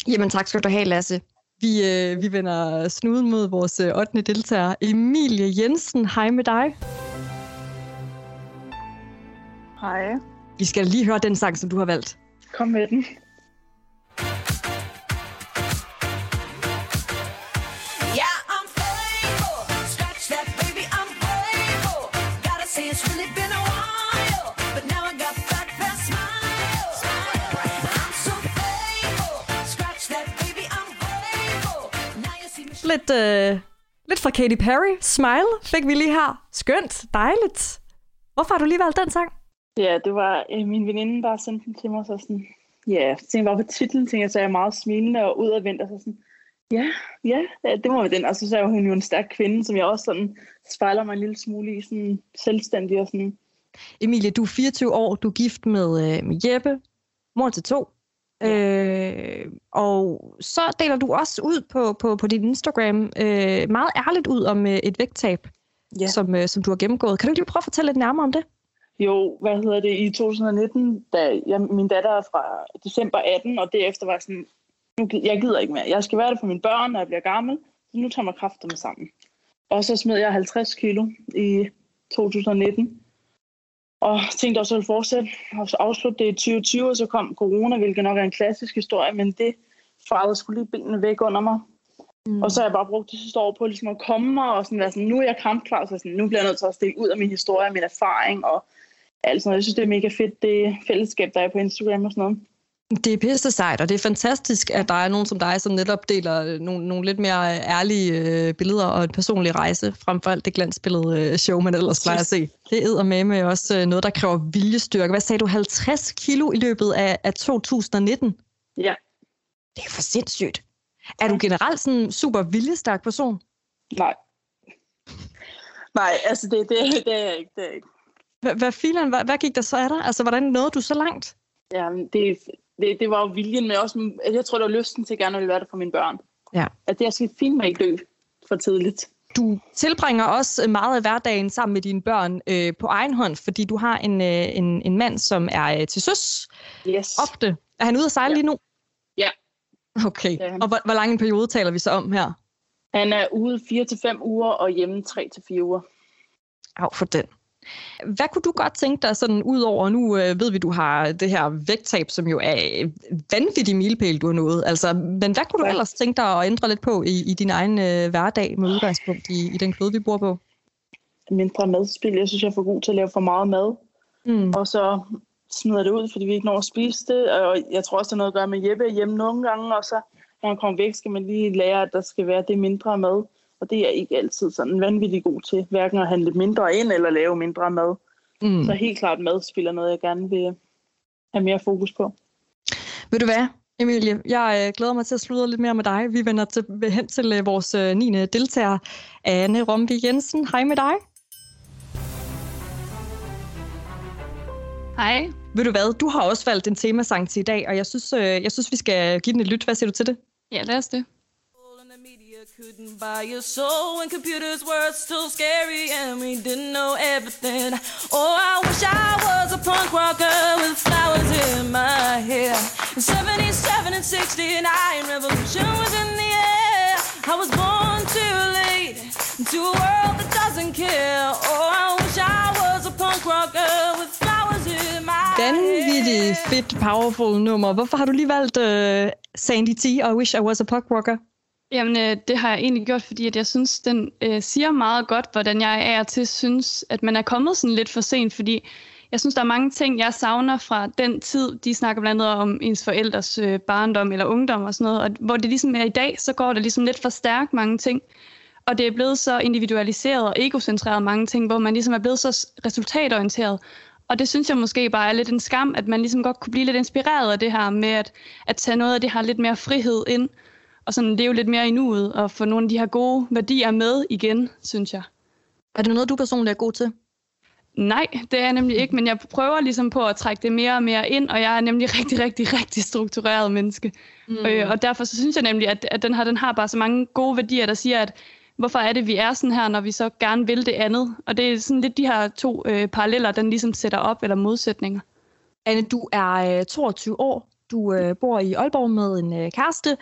Jamen tak skal du have, Lasse. Vi, øh, vi vender snuden mod vores øh, 8. deltager, Emilie Jensen. Hej med dig. Hej. Vi skal lige høre den sang, som du har valgt. Kom med den. Lidt, øh, lidt fra Katy Perry. Smile fik vi lige her. Skønt. Dejligt. Hvorfor har du lige valgt den sang? Ja, det var øh, min veninde, der sendte den til mig, så sådan, ja, så tænkte jeg bare på titlen, tænkte jeg, så er jeg meget smilende og udadvendt, og så sådan, ja, ja, ja, det må være den. Og så er hun jo en stærk kvinde, som jeg også sådan spejler mig en lille smule i, sådan selvstændig og sådan. Emilie, du er 24 år. Du er gift med, øh, med Jeppe. Mor til to. Øh, og så deler du også ud på, på, på din Instagram øh, meget ærligt ud om øh, et vægttab, Ja. som, øh, som du har gennemgået. Kan du ikke lige prøve at fortælle lidt nærmere om det? Jo, hvad hedder det, i 2019, da jeg, min datter er fra december 18, og derefter var jeg sådan, nu, jeg gider ikke mere. Jeg skal være der for mine børn, når jeg bliver gammel, så nu tager jeg mig kræfter med sammen. Og så smed jeg 50 kilo i 2019, og tænkte også, at jeg ville fortsætte, og så afslutte det i 2020, og så kom corona, hvilket nok er en klassisk historie, men det farvede skulle lige benene væk under mig. Mm. Og så har jeg bare brugt det sidste år på ligesom at komme mig, og sådan være sådan, nu er jeg kampklar, så sådan, nu bliver jeg nødt til at stikke ud af min historie, min erfaring, og alt sådan noget. Jeg synes, det er mega fedt, det fællesskab, der er på Instagram og sådan noget. Det er pisse sejt, og det er fantastisk, at der er nogen som dig, som netop deler øh, nogle, nogle lidt mere ærlige øh, billeder og en personlig rejse, frem for alt det glansbillede øh, show, man ellers plejer at se. Det er med med også øh, noget, der kræver viljestyrke. Hvad sagde du, 50 kilo i løbet af, af 2019? Ja. Det er for sindssygt. Er du generelt sådan en super viljestærk person? Nej. Nej, altså det, det, det er jeg ikke. Det er ikke. Hvad, hvad, filen, hvad, hvad gik der så af dig? Altså, hvordan nåede du så langt? Ja, det, det, det var jo viljen, men også, jeg tror, det var lysten til at gerne ville være der for mine børn. Ja. At jeg skal fint mig ikke dø for tidligt. Du tilbringer også meget af hverdagen sammen med dine børn øh, på egen hånd, fordi du har en, øh, en, en mand, som er øh, til søs yes. ofte. Er han ude at sejle ja. lige nu? Ja. Okay. Ja. Og hvor, hvor lang en periode taler vi så om her? Han er ude 4-5 uger og hjemme 3-4 uger. Af for den. Hvad kunne du godt tænke dig sådan ud over, nu øh, ved vi, du har det her vægttab, som jo er vanvittig milepæl, du har nået. Altså, men hvad kunne du ellers tænke dig at ændre lidt på i, i din egen øh, hverdag med udgangspunkt i, i den klode, vi bor på? Mindre madspil. Jeg synes, jeg er for god til at lave for meget mad. Mm. Og så smider det ud, fordi vi ikke når at spise det. Og jeg tror også, det er noget at gøre med Jeppe hjemme nogle gange. Og så, når han kommer væk, skal man lige lære, at der skal være det mindre mad. Og det er jeg ikke altid sådan vanvittigt god til. Hverken at handle mindre ind eller lave mindre mad. Mm. Så helt klart madspil er noget, jeg gerne vil have mere fokus på. Ved du hvad, Emilie? Jeg øh, glæder mig til at sludre lidt mere med dig. Vi vender til, hen til øh, vores øh, 9. deltager, Anne Romby Jensen. Hej med dig. Hej. Ved du hvad, du har også valgt en temasang til i dag, og jeg synes, øh, jeg synes vi skal give den et lyt. Hvad siger du til det? Ja, lad os det. Couldn't buy your soul when computers were still scary and we didn't know everything. Oh, I wish I was a punk rocker with flowers in my hair. In 77 and 69, revolution was in the air. I was born too late to a world that doesn't care. Oh, I wish I was a punk rocker with flowers in my hair. Vanvittigt fedt, powerful nummer. Hvorfor har du lige valgt uh, Sandy T og I Wish I Was a Punk Rocker? Jamen, øh, det har jeg egentlig gjort, fordi at jeg synes, den øh, siger meget godt, hvordan jeg er til synes, at man er kommet sådan lidt for sent, fordi jeg synes, der er mange ting, jeg savner fra den tid. De snakker blandt andet om ens forældres øh, barndom eller ungdom og sådan noget, og hvor det ligesom er i dag, så går det ligesom lidt for stærkt mange ting. Og det er blevet så individualiseret og egocentreret mange ting, hvor man ligesom er blevet så resultatorienteret. Og det synes jeg måske bare er lidt en skam, at man ligesom godt kunne blive lidt inspireret af det her med at, at tage noget af det her lidt mere frihed ind, og sådan leve lidt mere i nuet, og få nogle af de her gode værdier med igen, synes jeg. Er det noget, du personligt er god til? Nej, det er jeg nemlig ikke, men jeg prøver ligesom på at trække det mere og mere ind, og jeg er nemlig rigtig, rigtig, rigtig struktureret menneske. Mm. Øh, og derfor så synes jeg nemlig, at, at den, her, den har bare så mange gode værdier, der siger, at hvorfor er det, vi er sådan her, når vi så gerne vil det andet? Og det er sådan lidt de her to øh, paralleller, den ligesom sætter op, eller modsætninger. Anne, du er øh, 22 år. Du øh, bor i Aalborg med en øh, kæreste,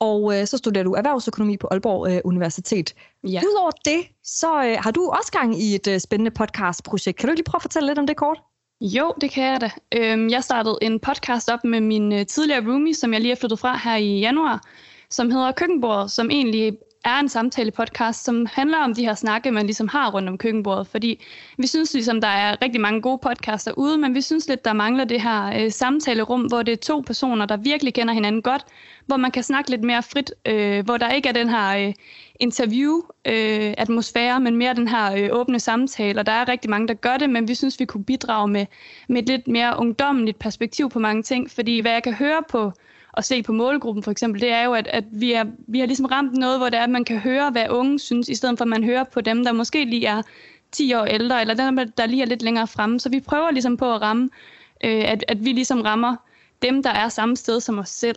og øh, så studerer du erhvervsøkonomi på Aalborg øh, Universitet. Ja. Udover det, så øh, har du også gang i et øh, spændende podcastprojekt. Kan du ikke lige prøve at fortælle lidt om det kort? Jo, det kan jeg da. Øhm, jeg startede en podcast op med min øh, tidligere roomie, som jeg lige er flyttet fra her i januar, som hedder Køkkenbordet, som egentlig er en samtale-podcast, som handler om de her snakke, man ligesom har rundt om køkkenbordet. Fordi vi synes ligesom, der er rigtig mange gode podcaster ude, men vi synes lidt, der mangler det her øh, samtalerum, hvor det er to personer, der virkelig kender hinanden godt, hvor man kan snakke lidt mere frit, øh, hvor der ikke er den her øh, interview-atmosfære, øh, men mere den her øh, åbne samtale. Og der er rigtig mange, der gør det, men vi synes, vi kunne bidrage med, med et lidt mere ungdommeligt perspektiv på mange ting. Fordi hvad jeg kan høre på og se på målgruppen for eksempel, det er jo, at, at vi, er, vi har ligesom ramt noget, hvor det er, at man kan høre, hvad unge synes, i stedet for at man hører på dem, der måske lige er 10 år ældre, eller dem, der lige er lidt længere fremme. Så vi prøver ligesom på at ramme, øh, at, at vi ligesom rammer dem, der er samme sted som os selv.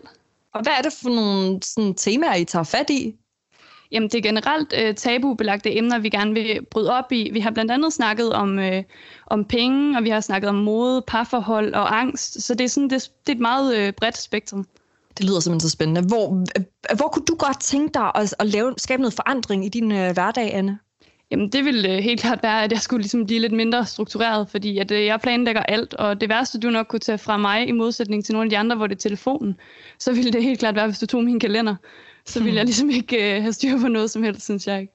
Og hvad er det for nogle sådan, temaer, I tager fat i? Jamen, det er generelt øh, tabubelagte emner, vi gerne vil bryde op i. Vi har blandt andet snakket om, øh, om penge, og vi har snakket om mode, parforhold og angst. Så det er, sådan, det, det er et meget øh, bredt spektrum. Det lyder simpelthen så spændende. Hvor, øh, hvor kunne du godt tænke dig at, at lave, skabe noget forandring i din øh, hverdag, Anne? Jamen, det ville øh, helt klart være, at jeg skulle ligesom blive lidt mindre struktureret, fordi at, øh, jeg planlægger alt, og det værste, du nok kunne tage fra mig, i modsætning til nogle af de andre, hvor det er telefonen, så ville det helt klart være, hvis du tog min kalender. Så ville jeg ligesom ikke øh, have styr på noget som helst, synes jeg ikke.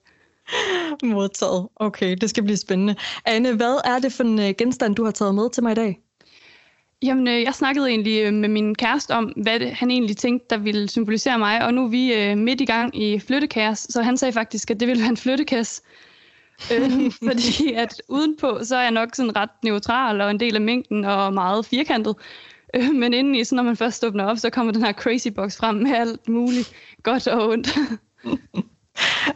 Modtaget. Okay, det skal blive spændende. Anne, hvad er det for en genstand, du har taget med til mig i dag? Jamen, øh, jeg snakkede egentlig øh, med min kæreste om, hvad det, han egentlig tænkte, der ville symbolisere mig, og nu er vi øh, midt i gang i flyttekaos, så han sagde faktisk, at det ville være en flyttekasse. øh, fordi at udenpå, så er jeg nok sådan ret neutral og en del af mængden og meget firkantet. Øh, men indeni, så når man først åbner op, så kommer den her crazy box frem med alt muligt godt og ondt.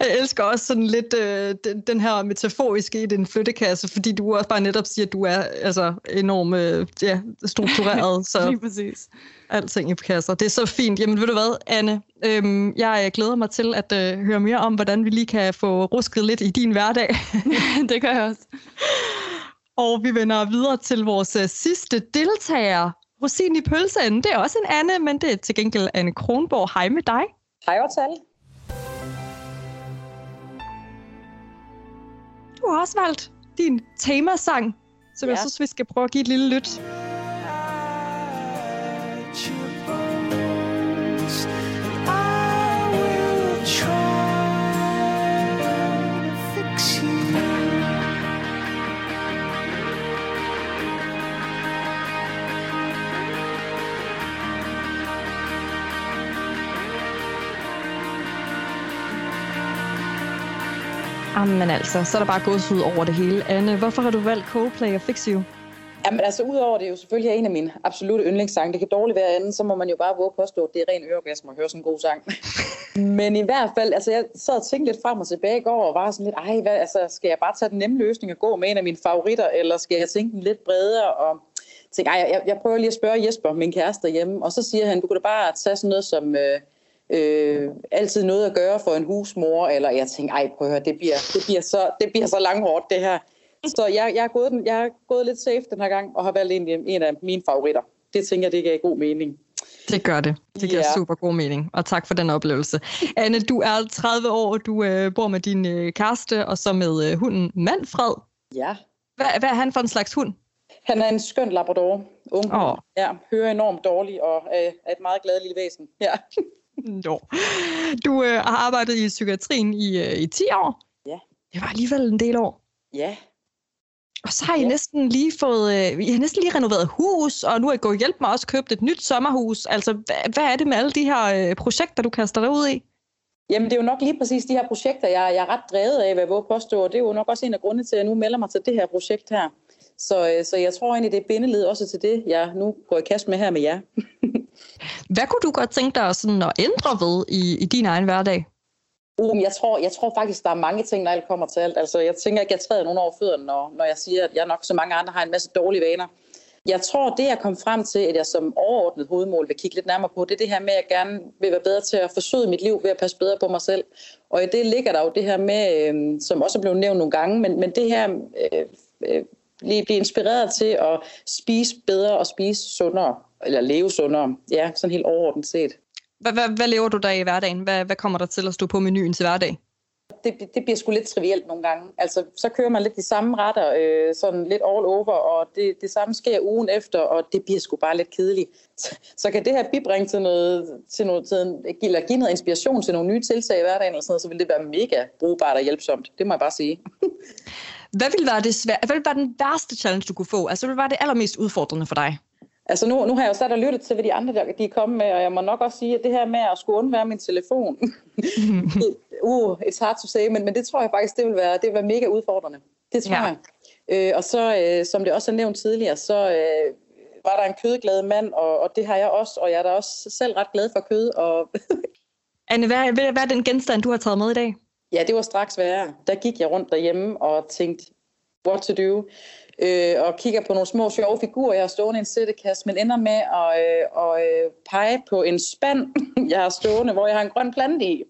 Jeg elsker også sådan lidt øh, den, den her metaforiske i din flyttekasse, fordi du også bare netop siger, at du er altså, enormt øh, ja, struktureret. Så Lige præcis. Alting i kasser. Det er så fint. Jamen ved du hvad, Anne? Øhm, jeg glæder mig til at øh, høre mere om, hvordan vi lige kan få rusket lidt i din hverdag. det gør jeg også. Og vi vender videre til vores øh, sidste deltager. Rosin i pølsen. Det er også en Anne, men det er til gengæld Anne Kronborg. Hej med dig. Hej også Du har også valgt din temasang, som ja. jeg synes, vi skal prøve at give et lille lyt. Jamen altså, så er der bare gået ud over det hele. Anne, hvorfor har du valgt Coldplay og Fix You? Jamen altså, udover det er jo selvfølgelig er en af mine absolutte yndlingssange. Det kan dårligt være andet, så må man jo bare våge påstå, at det er ren øregasm at høre sådan en god sang. Men i hvert fald, altså jeg sad og tænkte lidt frem og tilbage i går, og var sådan lidt, ej, hvad, altså, skal jeg bare tage den nemme løsning og gå med en af mine favoritter, eller skal jeg tænke den lidt bredere? Og tænke, ej, jeg, jeg prøver lige at spørge Jesper, min kæreste derhjemme, og så siger han, du kunne da bare tage sådan noget som... Øh, øh, altid noget at gøre for en husmor, eller jeg tænker, ej, prøv at høre, det bliver, det bliver, så, det bliver så langhårdt, det her. Så jeg, jeg, er gået, jeg er gået lidt safe den her gang, og har valgt en, en af mine favoritter. Det tænker jeg, det giver god mening. Det gør det. Det giver ja. super god mening, og tak for den oplevelse. Anne, du er 30 år, du øh, bor med din øh, kæreste, og så med øh, hunden Manfred. Ja. Hvad, hvad er han for en slags hund? Han er en skøn labrador. Ung. Åh. Ja, hører enormt dårligt og øh, er et meget glad lille væsen. Ja. Jo. Du øh, har arbejdet i psykiatrien i, øh, i 10 år. Ja. Det var alligevel en del år. Ja. Og så har I ja. næsten lige fået, øh, I har næsten lige renoveret hus, og nu er I gået hjælp mig også købt et nyt sommerhus. Altså, hvad, hvad er det med alle de her øh, projekter, du kaster dig ud i? Jamen, det er jo nok lige præcis de her projekter, jeg, jeg er ret drevet af, hvad jeg våger påstå, og det er jo nok også en af grundene til, at jeg nu melder mig til det her projekt her. Så, øh, så jeg tror egentlig, det er bindeled også til det, jeg nu går i kast med her med jer. Hvad kunne du godt tænke dig sådan at ændre ved i, i din egen hverdag? Um, jeg, tror, jeg tror faktisk, der er mange ting, når alt kommer til alt. Altså, jeg tænker ikke, jeg træder nogen over fødderne, når, når jeg siger, at jeg nok så mange andre har en masse dårlige vaner. Jeg tror, det jeg kom frem til, at jeg som overordnet hovedmål vil kigge lidt nærmere på, det er det her med, at jeg gerne vil være bedre til at forsøge mit liv ved at passe bedre på mig selv. Og i det ligger der jo det her med, øh, som også er blevet nævnt nogle gange, men, men det her øh, øh, blive inspireret til at spise bedre og spise sundere, eller leve sundere. Ja, sådan helt overordnet set. Hvad, hvad, hvad lever du der i hverdagen? Hvad, hvad kommer der til at stå på menuen til hverdag? det, det bliver sgu lidt trivielt nogle gange. Altså, så kører man lidt de samme retter, øh, sådan lidt all over, og det, det samme sker ugen efter, og det bliver sgu bare lidt kedeligt. Så, så kan det her bibringe til noget, til noget, til en, eller give noget inspiration til nogle nye tiltag i hverdagen, eller sådan noget, så vil det være mega brugbart og hjælpsomt. Det må jeg bare sige. Hvad vil være, det svær- hvad vil være den værste challenge, du kunne få? Altså, hvad være det allermest udfordrende for dig? Altså nu, nu har jeg jo sat og lyttet til, hvad de andre der, de er kommet med, og jeg må nok også sige, at det her med at skulle undvære min telefon, uh, it's hard to say, men, men det tror jeg faktisk, det vil være, det vil være mega udfordrende. Det tror Ja. jeg. Øh, og så, øh, som det også er nævnt tidligere, så øh, var der en kødglad mand, og, og det har jeg også, og jeg er da også selv ret glad for kød. Og Anne, hvad, hvad, hvad er den genstand, du har taget med i dag? ja, det var straks værre. Der gik jeg rundt derhjemme og tænkte, what to do? Øh, og kigger på nogle små sjove figurer, jeg har stående i en sættekasse, men ender med at øh, og, øh, pege på en spand, jeg har stående, hvor jeg har en grøn plante i.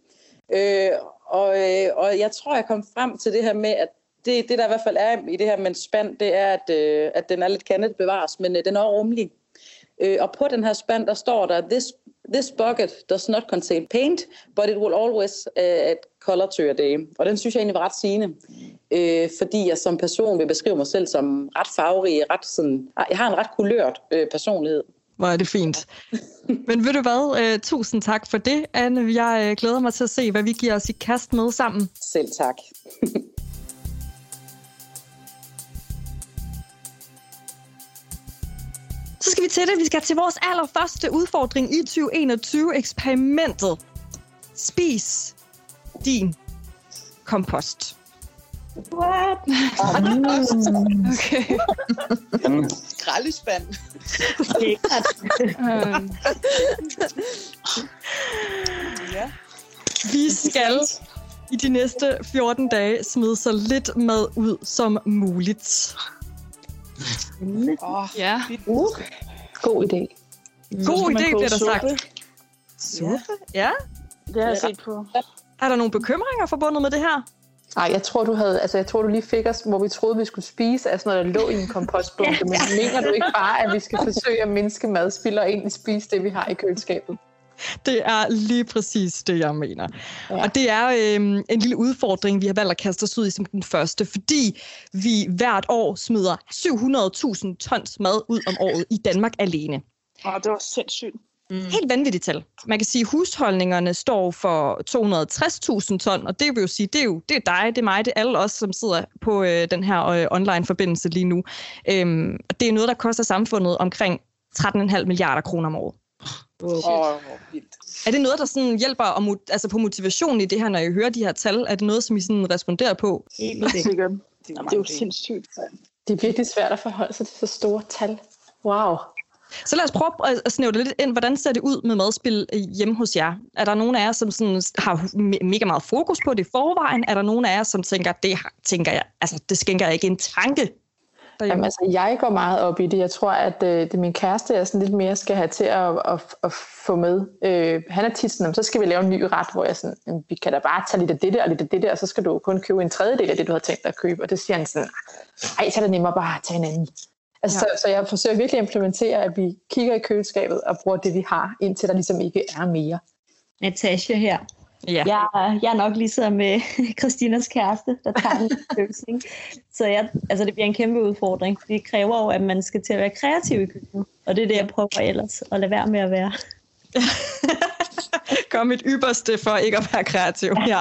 Øh, og, øh, og jeg tror, jeg kom frem til det her med, at det, det der i hvert fald er i det her med en spand, det er, at, øh, at den er lidt kantet bevares, men øh, den er rummelig. Øh, og på den her spand, der står der, this, this bucket does not contain paint, but it will always uh, at color to your day. Og den synes jeg egentlig var ret sigende, øh, fordi jeg som person vil beskrive mig selv som ret farverig, ret sådan, jeg har en ret kulørt øh, personlighed. Hvor er det fint. Men ved du hvad? Uh, tusind tak for det, Anne. Jeg uh, glæder mig til at se, hvad vi giver os i kast med sammen. Selv tak. Så skal vi til det. Vi skal til vores allerførste udfordring i 2021-eksperimentet. Spis din kompost. What? Okay. Skraldespand. ja. Vi skal i de næste 14 dage smide så lidt mad ud som muligt. Oh, ja. God idé. God idé, bliver der suppe? sagt. Suppe? Ja. Det har jeg set på. Er der nogle bekymringer forbundet med det her? Nej, jeg tror, du havde, altså jeg tror, du lige fik os, hvor vi troede, vi skulle spise af sådan noget, der lå i en kompostbunke. Men mener du ikke bare, at vi skal forsøge at mindske madspild og egentlig spise det, vi har i køleskabet? Det er lige præcis det, jeg mener. Ja. Og det er øhm, en lille udfordring, vi har valgt at kaste os ud i som den første, fordi vi hvert år smider 700.000 tons mad ud om året i Danmark alene. Åh, det var sindssygt. Mm. Helt vanvittigt tal. Man kan sige, at husholdningerne står for 260.000 ton, og det vil jo sige, det er jo det er dig, det er mig, det er alle os, som sidder på øh, den her øh, online-forbindelse lige nu. Øhm, og det er noget, der koster samfundet omkring 13,5 milliarder kroner om året. Åh, vildt. Er det noget, der sådan hjælper om, altså på motivationen i det her, når I hører de her tal? Er det noget, som I sådan responderer på? Helt sikkert. Det er jo sindssygt. Det er virkelig svært at forholde sig til så store tal. Wow. Så lad os prøve at- snævre det lidt ind. Hvordan ser det ud med madspil øh, hjemme hos jer? Er der nogen af jer, som sådan har me- mega meget fokus på det i forvejen? Er der nogen af jer, som tænker, det har- tænker jeg, altså, det skænker jeg ikke en tanke? Jamen, altså, jeg går meget op i det. Jeg tror, at øh, det er min kæreste, jeg sådan lidt mere skal have til at, at, at få med. Øh, han er tit sådan, så skal vi lave en ny ret, hvor jeg sådan, vi kan da bare tage lidt af dette og lidt af dette, og så skal du kun købe en tredjedel af det, du har tænkt dig at købe. Og det siger han sådan, ej, så er det nemmere bare at tage en anden. Altså, ja. så, så jeg forsøger virkelig at implementere, at vi kigger i køleskabet og bruger det, vi har, indtil der ligesom ikke er mere. Natasha her. Ja. Jeg, er- jeg er nok ligesom med Christinas kæreste, der tager en løsning. Så jeg, altså det bliver en kæmpe udfordring. Det kræver jo, at man skal til at være kreativ i køkkenet. Og det er det, jeg prøver ellers at lade være med at være. Gør mit ypperste for ikke at være kreativ. Ja.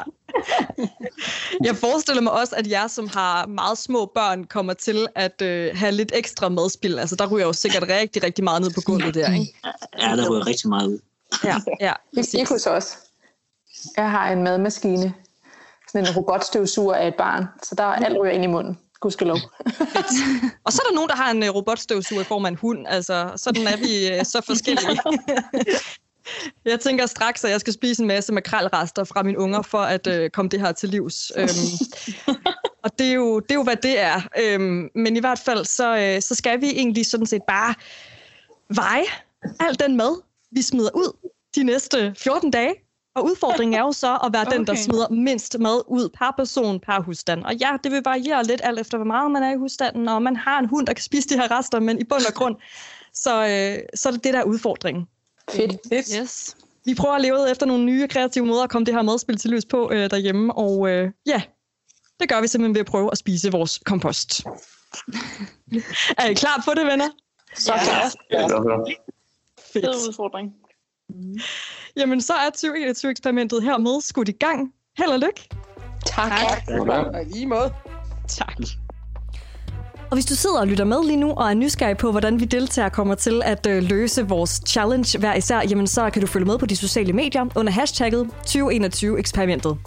Jeg forestiller mig også, at jer, som har meget små børn, kommer til at øh, have lidt ekstra madspil. Altså, der ryger jo sikkert rigtig, rigtig meget ned på gulvet der, ikke? Ja, der ryger rigtig meget ud. Ja, ja. Ikke, ikke hos os. Jeg har en madmaskine, sådan en robotstøvsuger af et barn, så der er alt ryger ind i munden. Gudskelov. Og så er der nogen, der har en øh, robotstøvsuger i form af en hund. Altså, sådan er vi øh, så forskellige. Jeg tænker straks, at jeg skal spise en masse makrelrester fra mine unger, for at øh, komme det her til livs. Øhm, og det er, jo, det er jo, hvad det er. Øhm, men i hvert fald, så, øh, så skal vi egentlig sådan set bare veje al den mad, vi smider ud de næste 14 dage. Og udfordringen er jo så at være okay. den, der smider mindst mad ud per person per husstand. Og ja, det vil variere lidt alt efter, hvor meget man er i husstanden, og man har en hund, der kan spise de her rester, men i bund og grund, så, øh, så er det det, der er udfordringen. Fedt. Yes. Vi prøver at leve efter nogle nye kreative måder at komme det her madspil til løs på øh, derhjemme, og øh, ja, det gør vi simpelthen ved at prøve at spise vores kompost. er I klar på det, venner? Så klar. Ja, det var Fedt. Fed udfordring. Jamen, så er 2021-eksperimentet hermed skudt i gang. Held og lykke. Tak. Og i lige måde. Tak. Og hvis du sidder og lytter med lige nu og er nysgerrig på, hvordan vi deltager kommer til at øh, løse vores challenge hver især, jamen så kan du følge med på de sociale medier under hashtagget 2021-eksperimentet.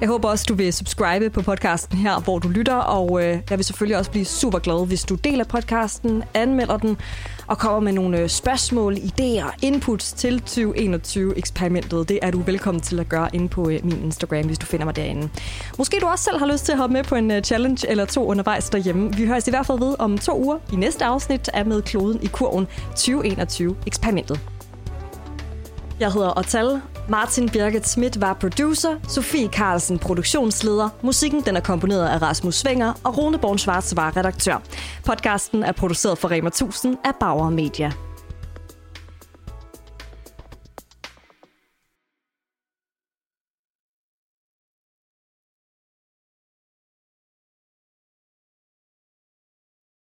Jeg håber også, du vil subscribe på podcasten her, hvor du lytter, og øh, jeg vil selvfølgelig også blive super glad, hvis du deler podcasten, anmelder den og kommer med nogle øh, spørgsmål, idéer, inputs til 2021-eksperimentet. Det er du velkommen til at gøre inde på øh, min Instagram, hvis du finder mig derinde. Måske du også selv har lyst til at hoppe med på en øh, challenge eller to undervejs derhjemme. Vi høres i hvert fald ved om to uger i næste afsnit af Med Kloden i kurven 2021-eksperimentet. Jeg hedder Otal. Martin Birgit Schmidt var producer, Sofie Carlsen produktionsleder, musikken den er komponeret af Rasmus Svinger, og Rune Born Schwarz var redaktør. Podcasten er produceret for Rema 1000 af Bauer Media.